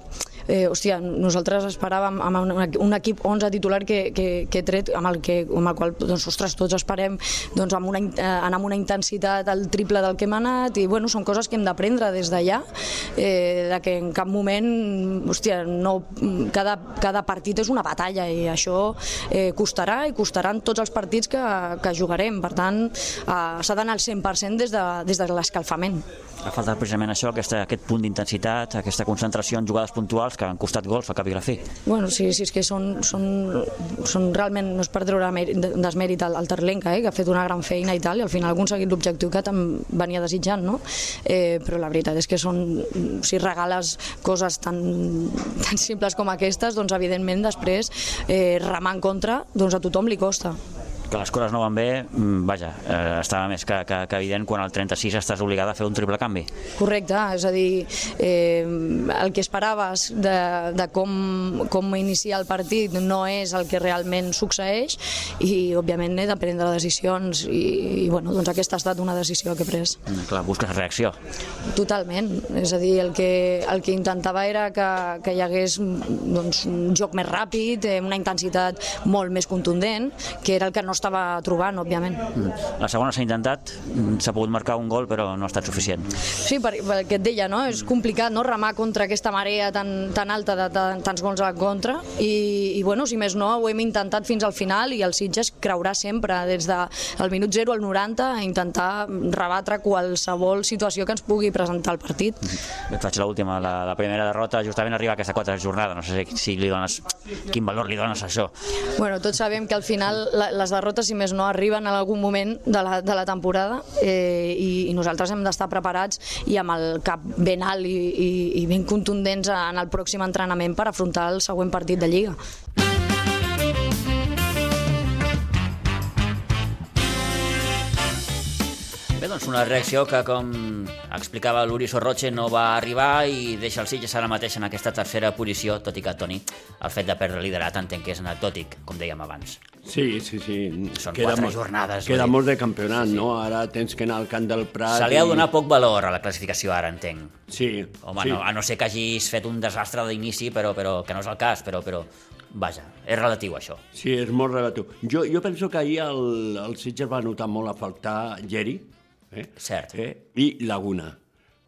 eh, hòstia, nosaltres esperàvem amb un, un equip 11 titular que, que, que he tret, amb el, que, amb el qual doncs, ostres, tots esperem doncs, amb una, eh, anar amb una intensitat al triple del que hem anat i bueno, són coses que hem d'aprendre des d'allà eh, de que en cap moment hòstia, no, cada, cada partit és una batalla i això eh, costarà i costaran tots els partits que, que jugarem. Per tant eh, s'ha d'anar al 100% des de, des de l'escalfament Ha faltat precisament això, aquesta, aquest punt d'intensitat, aquesta concentració en jugades puntuals que han costat gols a cap i la fi. Bueno, sí, sí, és que són, són, són realment, no és per treure mèrit- desmèrit al, al Terlenca, eh, que ha fet una gran feina i tal, i al final ha aconseguit l'objectiu que te'n venia desitjant, no? Eh, però la veritat és que són, si regales coses tan, tan simples com aquestes, doncs evidentment després eh, remar en contra, doncs a tothom li costa. Que les coses no van bé, mm, vaja, eh, estava més que, que, que evident quan al 36 estàs obligada a fer un triple canvi. Correcte, és a dir, eh, el que esperaves de, de com, com iniciar el partit no és el que realment succeeix i, òbviament, he de prendre decisions i, i bueno, doncs aquesta ha estat una decisió que he pres. Mm, Clar, busques reacció. Totalment, és a dir, el que, el que intentava era que, que hi hagués doncs, un joc més ràpid, eh, una intensitat molt més contundent, que era el que no estava trobant, òbviament. Mm. La segona s'ha intentat, mm, s'ha pogut marcar un gol, però no ha estat suficient. Sí, per que et deia, no? és complicat no? remar contra aquesta marea tan, tan alta de, de tants gols a contra i, i bueno, si més no, ho hem intentat fins al final i el Sitges creurà sempre des del minut 0 al 90 a intentar rebatre qualsevol situació que ens pugui presentar el partit. Et faig l'última, la, la primera derrota justament arriba a aquesta quarta jornada, no sé si, si li dones, quin valor li dones a això. Bueno, tots sabem que al final la, les derrotes, si més no, arriben en algun moment de la, de la temporada eh, i, i nosaltres hem d'estar preparats i amb el cap ben alt i, i, i ben contundents en el pròxim entrenament per afrontar el següent partit de Lliga. Doncs una reacció que, com explicava l'Uri Sorroche, no va arribar i deixa el Sitges ara mateix en aquesta tercera posició, tot i que, Toni, el fet de perdre liderat entenc que és anecdòtic, com dèiem abans. Sí, sí, sí. Són quatre jornades, Queda dir. molt de campionat, no? Ara tens que anar al camp del Prat... Se li ha i- donat poc valor a la classificació ara, entenc. Sí, Home, sí. no, a no ser que hagis fet un desastre d'inici, però, però que no és el cas, però, però vaja, és relatiu això. Sí, és molt relatiu. Jo, jo penso que ahir el, el Sitges va notar molt a faltar Geri eh? Cert. Eh? i Laguna.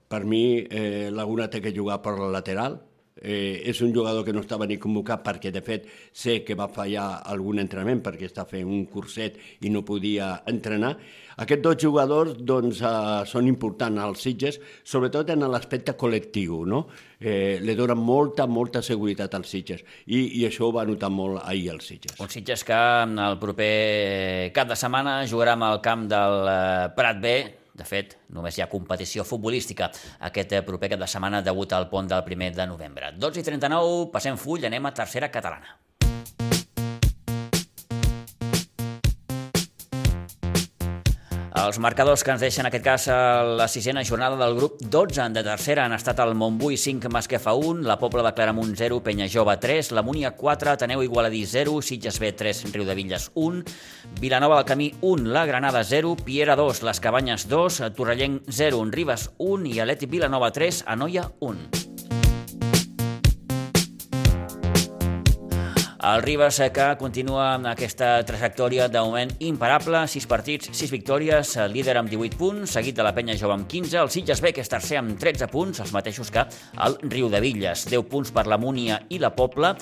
Per mi, eh, Laguna té que jugar per la lateral, eh, és un jugador que no estava ni convocat perquè, de fet, sé que va fallar algun entrenament perquè està fent un curset i no podia entrenar. Aquests dos jugadors doncs, eh, són importants als Sitges, sobretot en l'aspecte col·lectiu. No? Eh, li donen molta, molta seguretat als Sitges i, i això ho va notar molt ahir als Sitges. Un Sitges que el proper cap de setmana jugarà amb el camp del eh, Prat B, de fet, només hi ha competició futbolística aquest eh, proper cap de setmana degut al pont del primer de novembre. 12 i 39, passem full, anem a tercera catalana. Els marcadors que ens deixen, en aquest cas, la sisena jornada del grup 12 de tercera han estat el Montbui 5, Masquefa 1, la Pobla de Claramunt 0, Penya Jove 3, la Múnia 4, Ateneu Igualadí 0, Sitges B 3, Riu de Villes 1, Vilanova del Camí 1, la Granada 0, Piera 2, les Cabanyes 2, Torrellenc 0, Ribes 1 i Aleti Vilanova 3, Anoia 1. El Ribas que continua amb aquesta trajectòria de moment imparable, 6 partits, 6 victòries, líder amb 18 punts, seguit de la Penya Jove amb 15, el Sitges B, que és tercer amb 13 punts, els mateixos que el Riu de Villes, 10 punts per la Múnia i la Pobla,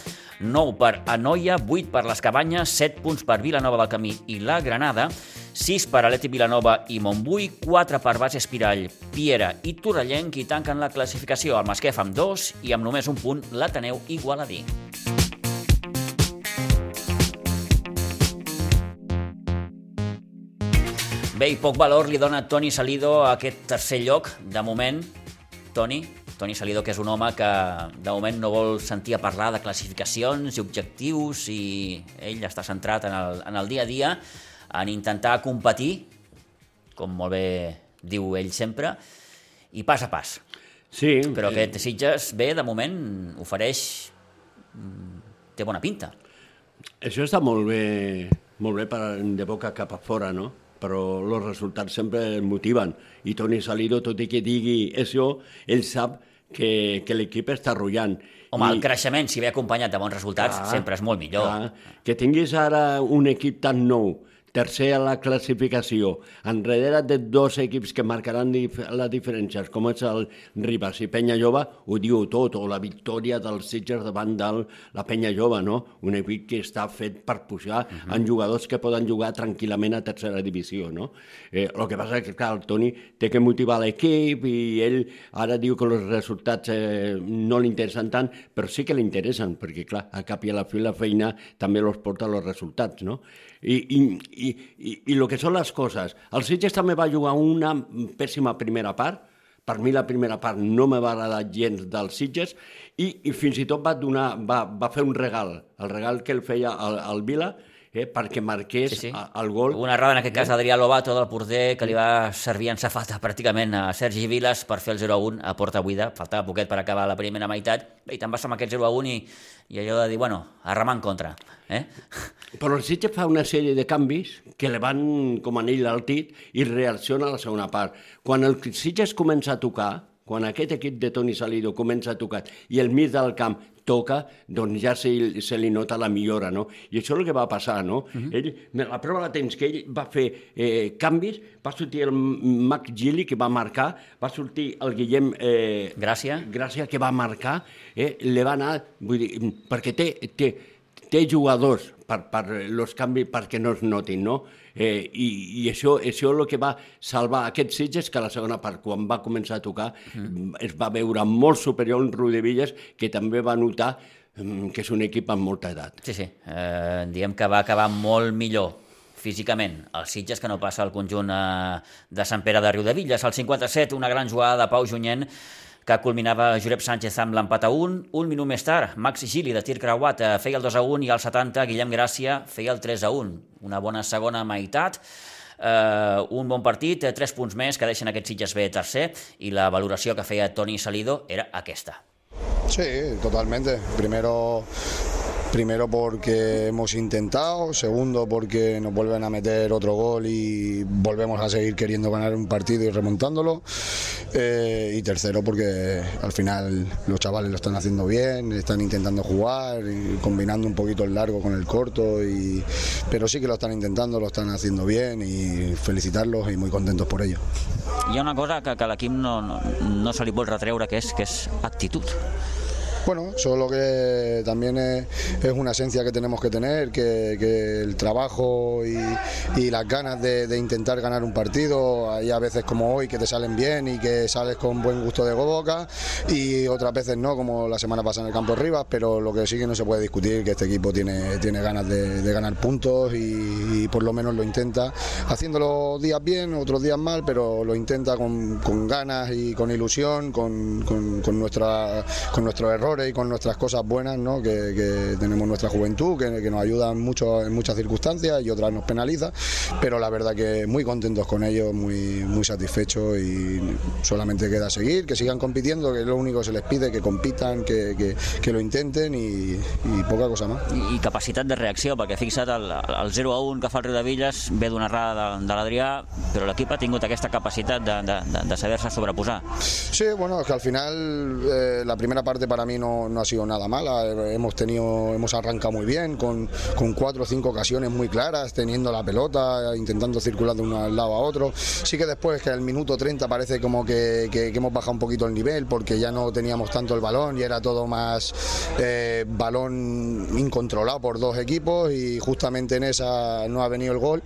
9 per Anoia, 8 per les Cabanyes, 7 punts per Vilanova del Camí i la Granada, 6 per Aleti Vilanova i Montbui, 4 per Base Espirall, Piera i Torrellenc i tanquen la classificació. Al Masquef amb 2 i amb només un punt l'Ateneu Igualadí. Bé, i poc valor li dona Toni Salido a aquest tercer lloc, de moment. Toni, Toni Salido, que és un home que de moment no vol sentir a parlar de classificacions i objectius i ell està centrat en el, en el dia a dia, en intentar competir, com molt bé diu ell sempre, i pas a pas. Sí. Però aquest Sitges, bé, de moment, ofereix... té bona pinta. Això està molt bé, molt bé per, de boca cap a fora, no? Però els resultats sempre motiven. I Toni Salido, tot i que digui això, ell sap que, que l'equip està arrollant. Home, I, el creixement, si ve acompanyat de bons resultats, Clar, sempre és molt millor. clar, que tinguis ara un equip tan nou, tercer a la classificació, enrere de dos equips que marcaran dif les diferències, com és el Ribas i Penya Jove, ho diu tot, o la victòria dels Sitges davant de la Penya Jove, no? Un equip que està fet per pujar uh -huh. en jugadors que poden jugar tranquil·lament a tercera divisió, no? Eh, el que passa és que, clar, el Toni té que motivar l'equip i ell ara diu que els resultats eh, no li interessen tant, però sí que li interessen, perquè, clar, a cap i a la fi la feina també els porta els resultats, no? I, i, i, i, i el que són les coses. El Sitges també va jugar una pèssima primera part, per mi la primera part no me va agradar gens dels Sitges i, i fins i tot va, donar, va, va fer un regal, el regal que el feia al, al Vila, eh, perquè marqués Sí, sí. el gol. Una errada, en aquest cas, d'Adrià Lobato, del porter, que li va servir en safata pràcticament a Sergi Vilas per fer el 0-1 a porta buida. Faltava poquet per acabar la primera meitat. I te'n vas amb aquest 0-1 i, i allò de dir, bueno, a remar en contra. Eh? [laughs] Però el Sitges fa una sèrie de canvis que le van com anell al dit i reacciona a la segona part. Quan el Sitges comença a tocar, quan aquest equip de Toni Salido comença a tocar i el mig del camp toca, doncs ja se, se li nota la millora, no? I això és el que va passar, no? Uh -huh. ell, la prova la tens que ell va fer eh, canvis, va sortir el Mac Gili, que va marcar, va sortir el Guillem eh, Gràcia. Gràcia, que va marcar, eh, le va anar, vull dir, perquè té, té, té jugadors per, per els canvis perquè no es notin, no? Eh, i, I això, això és el que va salvar aquests Sitges, que a la segona part, quan va començar a tocar, mm. es va veure molt superior un Villes, que també va notar mm, que és un equip amb molta edat. Sí, sí. Eh, diem que va acabar molt millor físicament els Sitges que no passa al conjunt eh, de Sant Pere de Riudevilles. Al 57, una gran jugada de Pau Junyent que culminava Josep Sánchez amb l'empat a 1. Un minut més tard, Maxi Gili de tir creuat eh, feia el 2 a 1 i al 70 Guillem Gràcia feia el 3 a 1. Una bona segona meitat, eh, un bon partit, eh, tres punts més que deixen aquest Sitges B tercer i la valoració que feia Toni Salido era aquesta. Sí, totalmente. Primero, primero porque hemos intentado, segundo porque nos vuelven a meter otro gol y volvemos a seguir queriendo ganar un partido y remontándolo. Eh, y tercero porque al final los chavales lo están haciendo bien, están intentando jugar, y combinando un poquito el largo con el corto, y, pero sí que lo están intentando, lo están haciendo bien y felicitarlos y muy contentos por ello. Ha una cosa que, que a l'equip no, no, no se li retreure, que és, que és actitud. Bueno, solo que también es, una esencia que tenemos que tener, que, el trabajo y, las ganas de, intentar ganar un partido, hay a veces como hoy que te salen bien y que sales con buen gusto de boca y otras veces no, como la semana pasada en el campo de Rivas, pero lo que sí que no se puede discutir que este equipo tiene, tiene ganas de, ganar puntos y, por lo menos lo intenta, haciéndolo días bien, otros días mal, pero lo intenta con, ganas y con ilusión, con, con, con con nuestros errores y con nuestras cosas buenas ¿no? que, que tenemos nuestra juventud, que, que nos ayudan mucho en muchas circunstancias y otras nos penaliza, pero la verdad que muy contentos con ellos, muy, muy satisfechos y solamente queda seguir, que sigan compitiendo, que es lo único que se les pide, que compitan, que, que, que lo intenten y, y poca cosa más. I, i capacitat de reacció, perquè fixa't, el, el 0 a 1 que fa el Riu de Villes ve d'una errada de, de l'Adrià, però l'equip ha tingut aquesta capacitat de, de, de, de saber-se sobreposar. Sí, bueno, es que al final eh, la primera parte para mí no, no ha sido nada mala. Hemos tenido, hemos arrancado muy bien, con, con cuatro o cinco ocasiones muy claras, teniendo la pelota, intentando circular de un lado a otro. Sí que después que al minuto 30 parece como que, hemos bajado un poquito el nivel, porque ya no teníamos tanto el balón y era todo más eh, balón incontrolado por dos equipos y justamente en esa no ha venido el gol.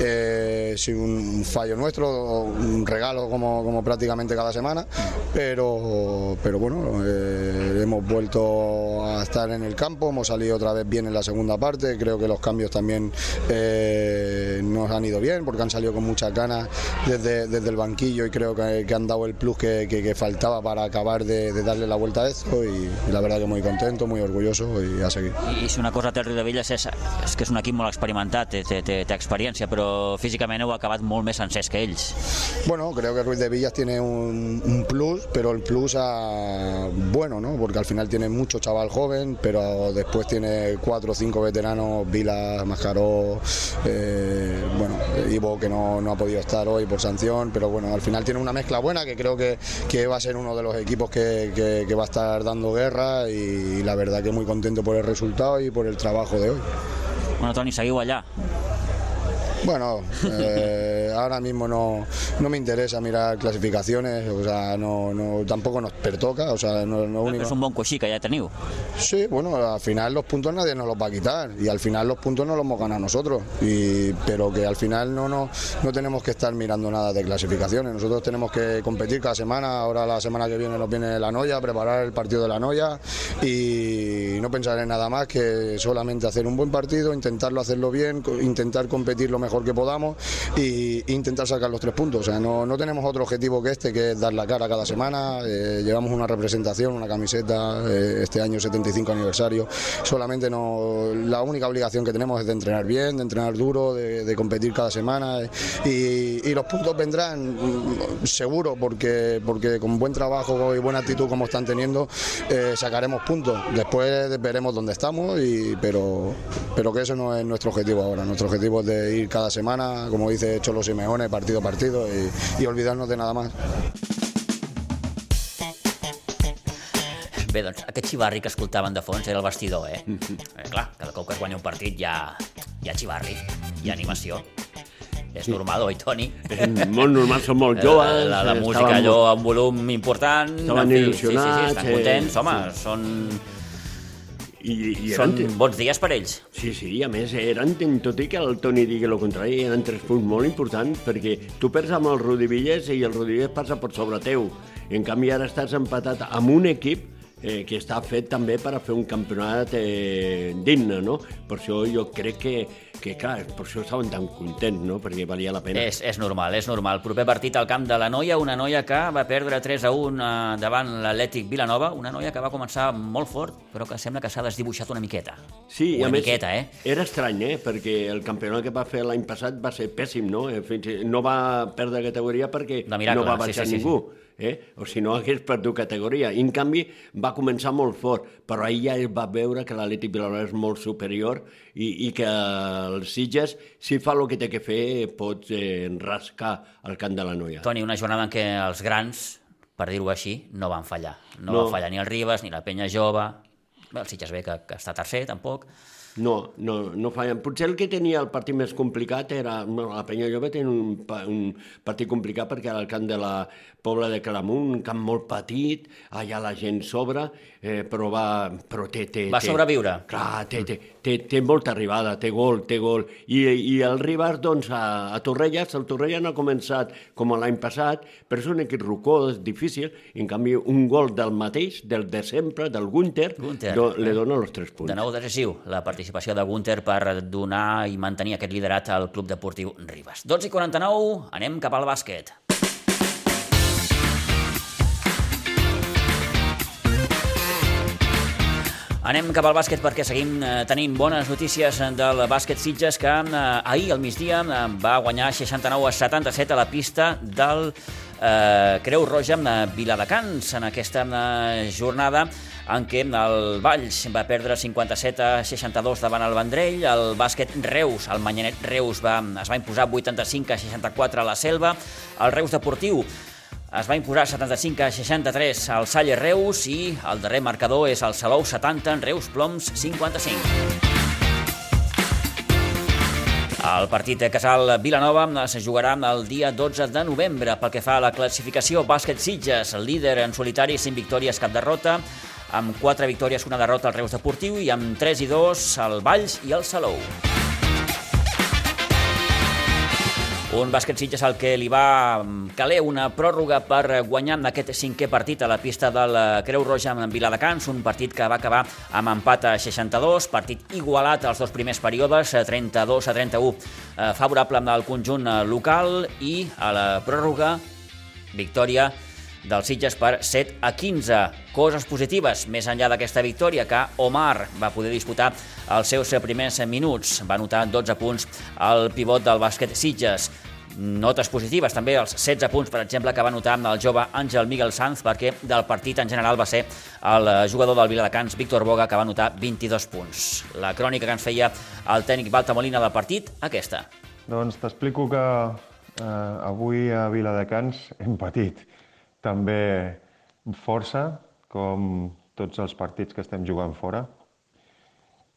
Eh, un fallo nuestro, un regalo como, como prácticamente cada semana, pero, pero bueno, eh, hemos vuelto a estar en el campo, hemos salido otra vez bien en la segunda parte, creo que los cambios también eh, nos han ido bien porque han salido con muchas ganas desde, desde el banquillo y creo que, que han dado el plus que, que- que faltaba para acabar de, de darle la vuelta a esto y, y la verdad que muy contento, muy orgulloso y a seguir. I si una cosa té el Riu de Villes és, és que és un equip molt experimentat, té, té, té, té experiència, però físicament heu acabat molt més sencers que ells. Bueno, creo que Ruiz de Villas tiene un, un plus, pero el plus a, bueno, ¿no? Porque al final tiene mucho chaval joven, pero después tiene cuatro o cinco veteranos, Vila, Mascaró, eh, bueno, Ivo que no, no ha podido estar hoy por sanción, pero bueno, al final tiene una mezcla buena que creo que, que va a ser uno de los equipos que, que- va a estar dando guerra y, la verdad que muy contento por el resultado y por el trabajo de hoy. Bueno, Toni, seguiu allà. Bueno, eh, ahora mismo no, no me interesa mirar clasificaciones, o sea, no, no, tampoco nos pertoca, o sea, no, lo único... És un bon coixí que ja teniu. Sí, bueno, al final los puntos nadie nos los va a quitar y al final los puntos no los hemos ganado nosotros, y, pero que al final no, no, no tenemos que estar mirando nada de clasificaciones, nosotros tenemos que competir cada semana, ahora la semana que viene nos viene la Noya, preparar el partido de la Noya y no pensar en nada más que solamente hacer un buen partido, intentarlo hacerlo bien, intentar competir lo mejor que podamos e intentar sacar los tres puntos, no, no tenemos otro objetivo que este, que es dar la cara cada semana, eh, llevamos una representación, una camiseta, eh, este año 75 aniversario, solamente no, la única obligación que tenemos es de entrenar bien, de entrenar duro, de, competir cada semana eh, y, y los puntos vendrán mm, seguro porque, porque con buen trabajo y buena actitud como están teniendo eh, sacaremos puntos, después veremos dónde estamos, y, pero, pero que eso no es nuestro objetivo ahora, nuestro objetivo es de ir cada semana, como dice Cholo Simeone, partido a partido y, y olvidarnos de nada más. Bé, doncs aquest xivarri que escoltaven de fons era el vestidor, eh? eh clar, cada cop que es guanya un partit hi ha xivarri, hi ha animació. És normal, oi, Toni? És molt normal, són molt joves. La, la, la eh, música allò molt- amb volum important. Estaven en fi, il·lusionats, Sí, sí, sí, estan eh, contents, home, sí. són, I, i són eren, bons dies per ells. Sí, sí, a més, eren, tot i que el Toni digui el contrari, eren tres punts molt importants, perquè tu perds amb el Rodivilles i el Rodivilles passa per sobre teu. En canvi, ara estàs empatat amb un equip eh, que està fet també per a fer un campionat eh, digne, no? Per això jo crec que, que clar, per això estaven tan contents, no? Perquè valia la pena. És, és normal, és normal. Proper partit al camp de la Noia, una noia que va perdre 3 a 1 eh, davant l'Atlètic Vilanova, una noia que va començar molt fort, però que sembla que s'ha desdibuixat una miqueta. Sí, i una a més, miqueta, eh? era estrany, eh? perquè el campionat que va fer l'any passat va ser pèssim, no? Eh, Fins, no va perdre categoria perquè miracle, no va sí, baixar sí, sí, ningú. Eh? O si no, hagués perdut categoria. I, en canvi, va començar molt fort, però ahir ja es va veure que l'Atlètic Vilanova és molt superior i, i que el Sitges, si fa el que té que fer, pot eh, rascar el camp de la noia. Toni, una jornada en què els grans, per dir-ho així, no van fallar. No, No. va fallar ni el Ribas, ni la Penya Jove, el Sitges B, que, que està tercer, tampoc. No, no, no fallen. Potser el que tenia el partit més complicat era... Bueno, la Penya Jove tenia un, un partit complicat perquè era el camp de la Pobla de Clamunt, un camp molt petit, allà la gent sobra, eh, però va... Però té, té, va té, sobreviure. Clar, té, té, té, té molta arribada, té gol, té gol. I, i el Ribas, doncs, a, a Torrelles, el Torrelles no ha començat com l'any passat, però és un equip rocó, és difícil, en canvi un gol del mateix, del de sempre, del Gunter, Gunter. do, le dona els tres punts. De nou decisiu, la participació de Gunter per donar i mantenir aquest liderat al Club Deportiu Ribes. 12 i 49, anem cap al bàsquet. Anem cap al bàsquet perquè seguim eh, tenint bones notícies del bàsquet Sitges que eh, ahir al migdia eh, va guanyar 69 a 77 a la pista del eh, Creu Roja amb eh, Viladecans en aquesta eh, jornada en què el Valls va perdre 57 a 62 davant el Vendrell, el bàsquet Reus, el Manyanet Reus va, es va imposar 85 a 64 a la Selva, el Reus Deportiu es va imposar 75 a 63 al Salle Reus i el darrer marcador és el Salou 70 en Reus Ploms 55. El partit de Casal Vilanova se jugarà el dia 12 de novembre. Pel que fa a la classificació, bàsquet Sitges, líder en solitari, 5 victòries, cap derrota, amb 4 victòries, una derrota al Reus Deportiu i amb 3 i 2 al Valls i el Salou. Un bàsquet Sitges al que li va caler una pròrroga per guanyar en aquest cinquè partit a la pista del Creu Roja amb Viladecans, un partit que va acabar amb empat a 62, partit igualat als dos primers períodes, 32 a 31, eh, favorable amb el conjunt local i a la pròrroga victòria del Sitges per 7 a 15. Coses positives, més enllà d'aquesta victòria, que Omar va poder disputar els seus primers minuts. Va anotar 12 punts al pivot del bàsquet Sitges. Notes positives, també els 16 punts, per exemple, que va notar el jove Àngel Miguel Sanz, perquè del partit en general va ser el jugador del Viladecans, Víctor Boga, que va notar 22 punts. La crònica que ens feia el tècnic Balta Molina del partit, aquesta. Doncs t'explico que eh, avui a Viladecans hem patit també força, com tots els partits que estem jugant fora.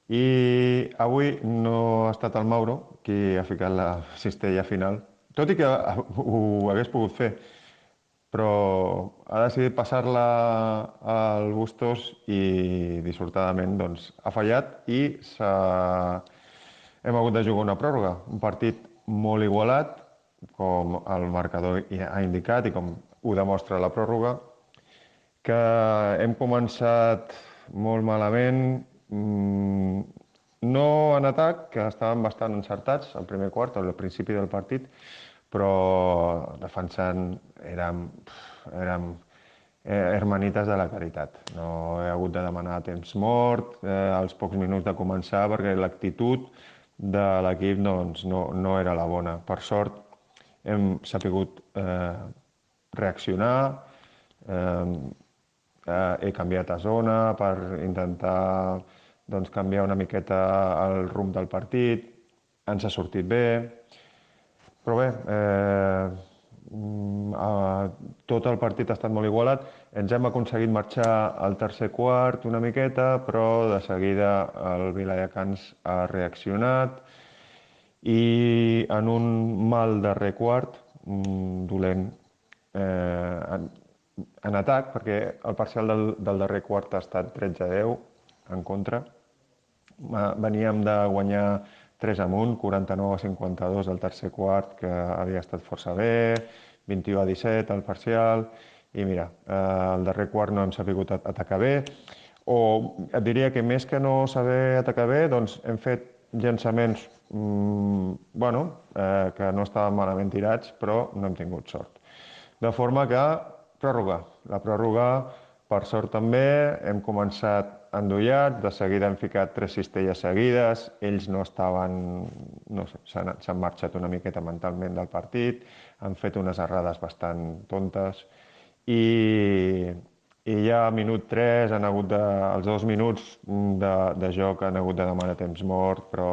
I avui no ha estat el Mauro qui ha ficat la cistella final, tot i que [laughs] ho hagués pogut fer, però ha decidit passar-la al Bustos i dissortadament doncs, ha fallat i hem hagut de jugar una pròrroga. Un partit molt igualat, com el marcador ha indicat i com ho demostra la pròrroga, que hem començat molt malament, mm, no en atac, que estàvem bastant encertats al primer quart, al principi del partit, però defensant érem, érem eh, hermanites de la caritat. No he hagut de demanar temps mort eh, als pocs minuts de començar perquè l'actitud de l'equip doncs, no, no era la bona. Per sort hem sapigut eh, reaccionar, eh, eh, he canviat a zona per intentar doncs, canviar una miqueta el rumb del partit, ens ha sortit bé, però bé, eh, eh, tot el partit ha estat molt igualat, ens hem aconseguit marxar al tercer quart una miqueta, però de seguida el Viladecans ha reaccionat i en un mal darrer quart, dolent, eh, en, en atac, perquè el parcial del, del darrer quart ha estat 13-10 en contra. Veníem de guanyar 3 amunt, 49 a 52 al tercer quart, que havia estat força bé, 21 a 17 al parcial, i mira, eh, el darrer quart no hem sabut atacar bé, o et diria que més que no saber atacar bé, doncs hem fet llançaments mmm, bueno, eh, que no estaven malament tirats, però no hem tingut sort. De forma que, pròrroga. La pròrroga, per sort també, hem començat endollats, de seguida hem ficat tres cistelles seguides, ells no estaven, no sé, s'han marxat una miqueta mentalment del partit, han fet unes errades bastant tontes i, i ja a minut 3 han hagut de, els dos minuts de, de joc han hagut de demanar temps mort, però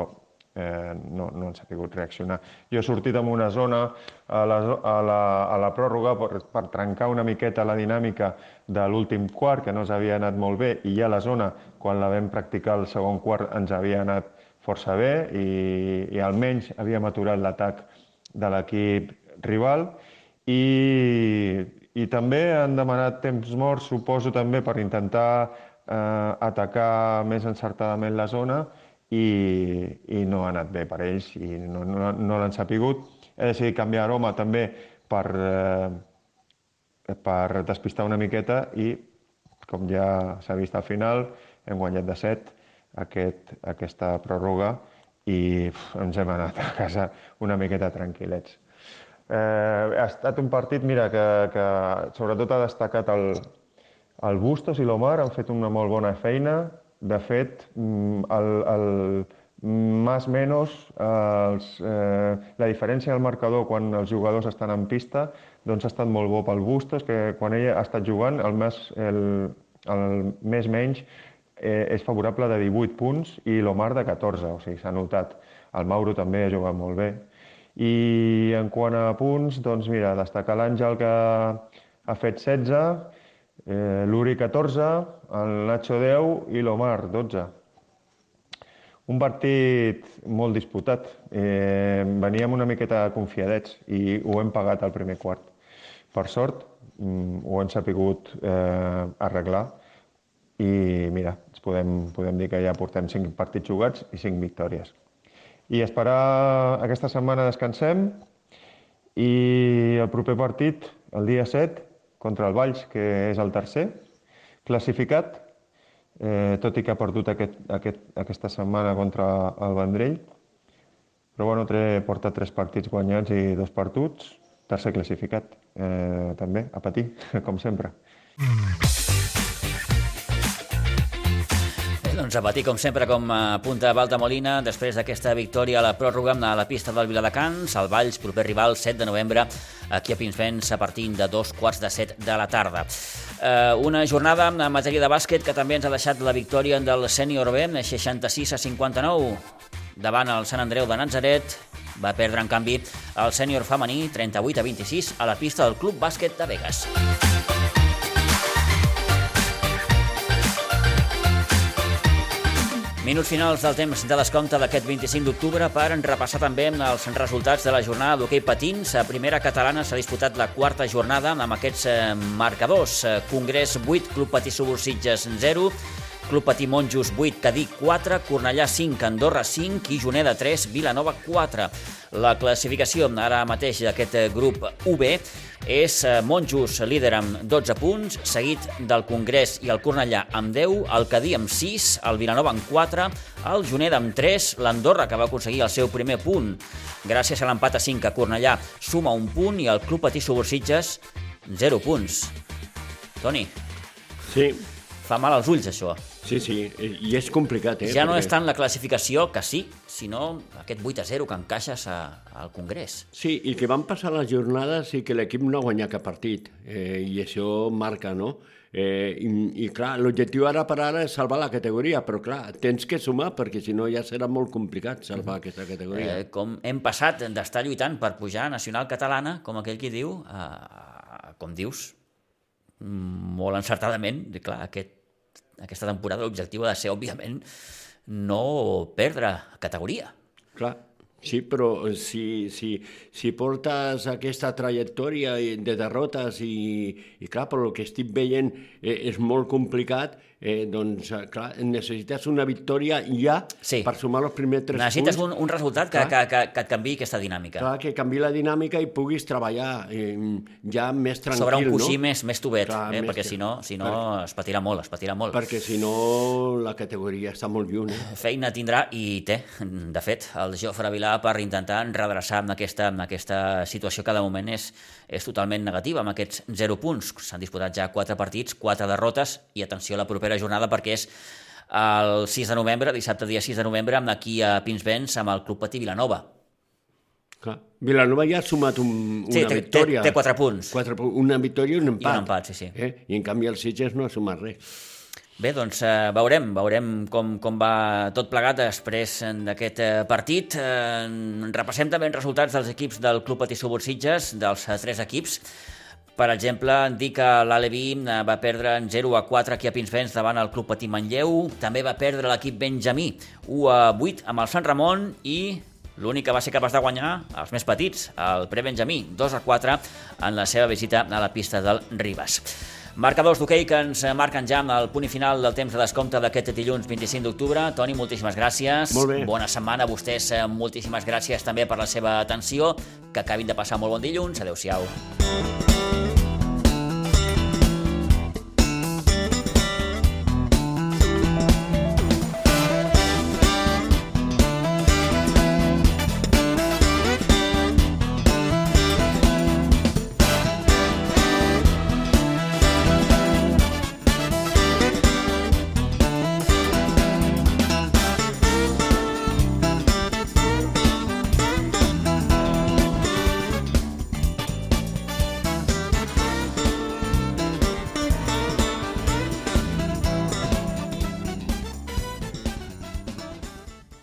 eh, no, no han sabut reaccionar. Jo he sortit en una zona a la, a la, a la pròrroga per, per trencar una miqueta la dinàmica de l'últim quart, que no ens havia anat molt bé, i ja la zona, quan la vam practicar el segon quart, ens havia anat força bé i, i almenys havíem aturat l'atac de l'equip rival i, i també han demanat temps morts, suposo també per intentar eh, atacar més encertadament la zona i, i no ha anat bé per ells i no, no, no l'han sapigut. He decidit canviar aroma també per, eh, per despistar una miqueta i, com ja s'ha vist al final, hem guanyat de 7 aquest, aquesta pròrroga i uf, ens hem anat a casa una miqueta tranquil·lets. Eh, ha estat un partit, mira, que, que sobretot ha destacat el, el Bustos i l'Omar, han fet una molt bona feina, de fet, mm, el, el més menys, els, eh, la diferència del marcador quan els jugadors estan en pista doncs ha estat molt bo pel Bustos, que quan ell ha estat jugant el més, el, el més menys eh, és favorable de 18 punts i l'Omar de 14, o sigui, s'ha notat. El Mauro també ha jugat molt bé. I en quant a punts, doncs mira, destacar l'Àngel que ha fet 16, eh, l'Uri 14, el Nacho 10 i l'Omar 12. Un partit molt disputat. Eh, veníem una miqueta confiadets i ho hem pagat al primer quart. Per sort, mm, ho hem sapigut eh, arreglar i mira, ens podem, podem dir que ja portem 5 partits jugats i 5 victòries. I esperar aquesta setmana descansem i el proper partit, el dia 7, contra el Valls, que és el tercer, classificat, eh, tot i que ha perdut aquest, aquest, aquesta setmana contra el Vendrell. Però bueno, tre, porta tres partits guanyats i dos perduts, tercer classificat, eh, també, a patir, [laughs] com sempre. Mm. Doncs a patir, com sempre, com a punta Valta Molina, després d'aquesta victòria a la pròrroga a la pista del Viladecans, el Valls, proper rival, 7 de novembre, aquí a Pinsbens, a partir de dos quarts de set de la tarda. Eh, una jornada en matèria de bàsquet que també ens ha deixat la victòria del sènior B, 66 a 59, davant el Sant Andreu de Nazaret, va perdre, en canvi, el sènior femení 38 a 26 a la pista del Club Bàsquet de Vegas. Minuts finals del temps de descompte d'aquest 25 d'octubre per repassar també els resultats de la jornada d'hoquei patins. A primera catalana s'ha disputat la quarta jornada amb aquests eh, marcadors. Congrés 8, Club Patí Subursitges 0, Club Patí Monjos 8, Cadí 4, Cornellà 5, Andorra 5 i Juneda 3, Vilanova 4. La classificació ara mateix d'aquest grup UB és eh, Monjos líder amb 12 punts, seguit del Congrés i el Cornellà amb 10, el Cadí amb 6, el Vilanova amb 4, el Juneda amb 3, l'Andorra que va aconseguir el seu primer punt gràcies a l'empat a 5 a Cornellà suma un punt i el Club Patí Subursitges 0 punts. Toni. Sí. Fa mal als ulls, això. Sí, sí, i és complicat, eh? Ja no perquè... és tant la classificació, que sí, sinó aquest 8 a 0 que encaixes a, al Congrés. Sí, i que van passar les jornades i que l'equip no ha guanyat cap partit, eh, i això marca, no? Eh, i, I clar, l'objectiu ara per ara és salvar la categoria, però clar, tens que sumar perquè si no ja serà molt complicat salvar mm. aquesta categoria. Eh, com hem passat d'estar lluitant per pujar a Nacional Catalana, com aquell qui diu, a, a, com dius, molt encertadament, clar, aquest aquesta temporada l'objectiu ha de ser, òbviament, no perdre categoria. Clar, sí, però si, si, si portes aquesta trajectòria de derrotes i, i clar, per el que estic veient eh, és molt complicat, eh, doncs, eh, clar, necessites una victòria ja sí. per sumar els primers tres necessites punts. Necessites un, un resultat que, que, que, que et canvi aquesta dinàmica. Clar, que canvi la dinàmica i puguis treballar eh, ja més tranquil, Sobre un coixí no? més, més tubet, clar, eh, més perquè si no, si no per... es patirà molt, es patirà molt. Perquè si no la categoria està molt lluny. Eh? [laughs] Feina tindrà i té, de fet, el Jofre Vilà per intentar redreçar amb aquesta, amb aquesta situació que de moment és, és totalment negativa, amb aquests 0 punts. S'han disputat ja 4 partits, 4 derrotes i atenció a la propera jornada perquè és el 6 de novembre, dissabte dia 6 de novembre, amb aquí a Pinsbens amb el Club Patí Vilanova. Clar. Vilanova ja ha sumat un, una sí, té, victòria. Té, té 4 punts. 4, una victòria i un empat. I un empat, sí, sí. Eh? I en canvi el Sitges no ha sumat res. Bé, doncs eh, veurem, veurem com, com va tot plegat després d'aquest eh, partit. Eh, repassem també els resultats dels equips del Club Patí Subursitges, dels eh, tres equips. Per exemple, dir que l'Alevi eh, va perdre en 0 a 4 aquí a Pinsbens davant el Club Patí Manlleu. També va perdre l'equip Benjamí 1 a 8 amb el Sant Ramon i l'únic que va ser capaç de guanyar els més petits, el Pre-Benjamí, 2 a 4 en la seva visita a la pista del Ribas. Marcadors d'hoquei que ens marquen ja amb el punt i final del temps de descompte d'aquest dilluns 25 d'octubre. Toni, moltíssimes gràcies. Molt bé. Bona setmana a vostès. Moltíssimes gràcies també per la seva atenció. Que acabin de passar molt bon dilluns. Adéu-siau.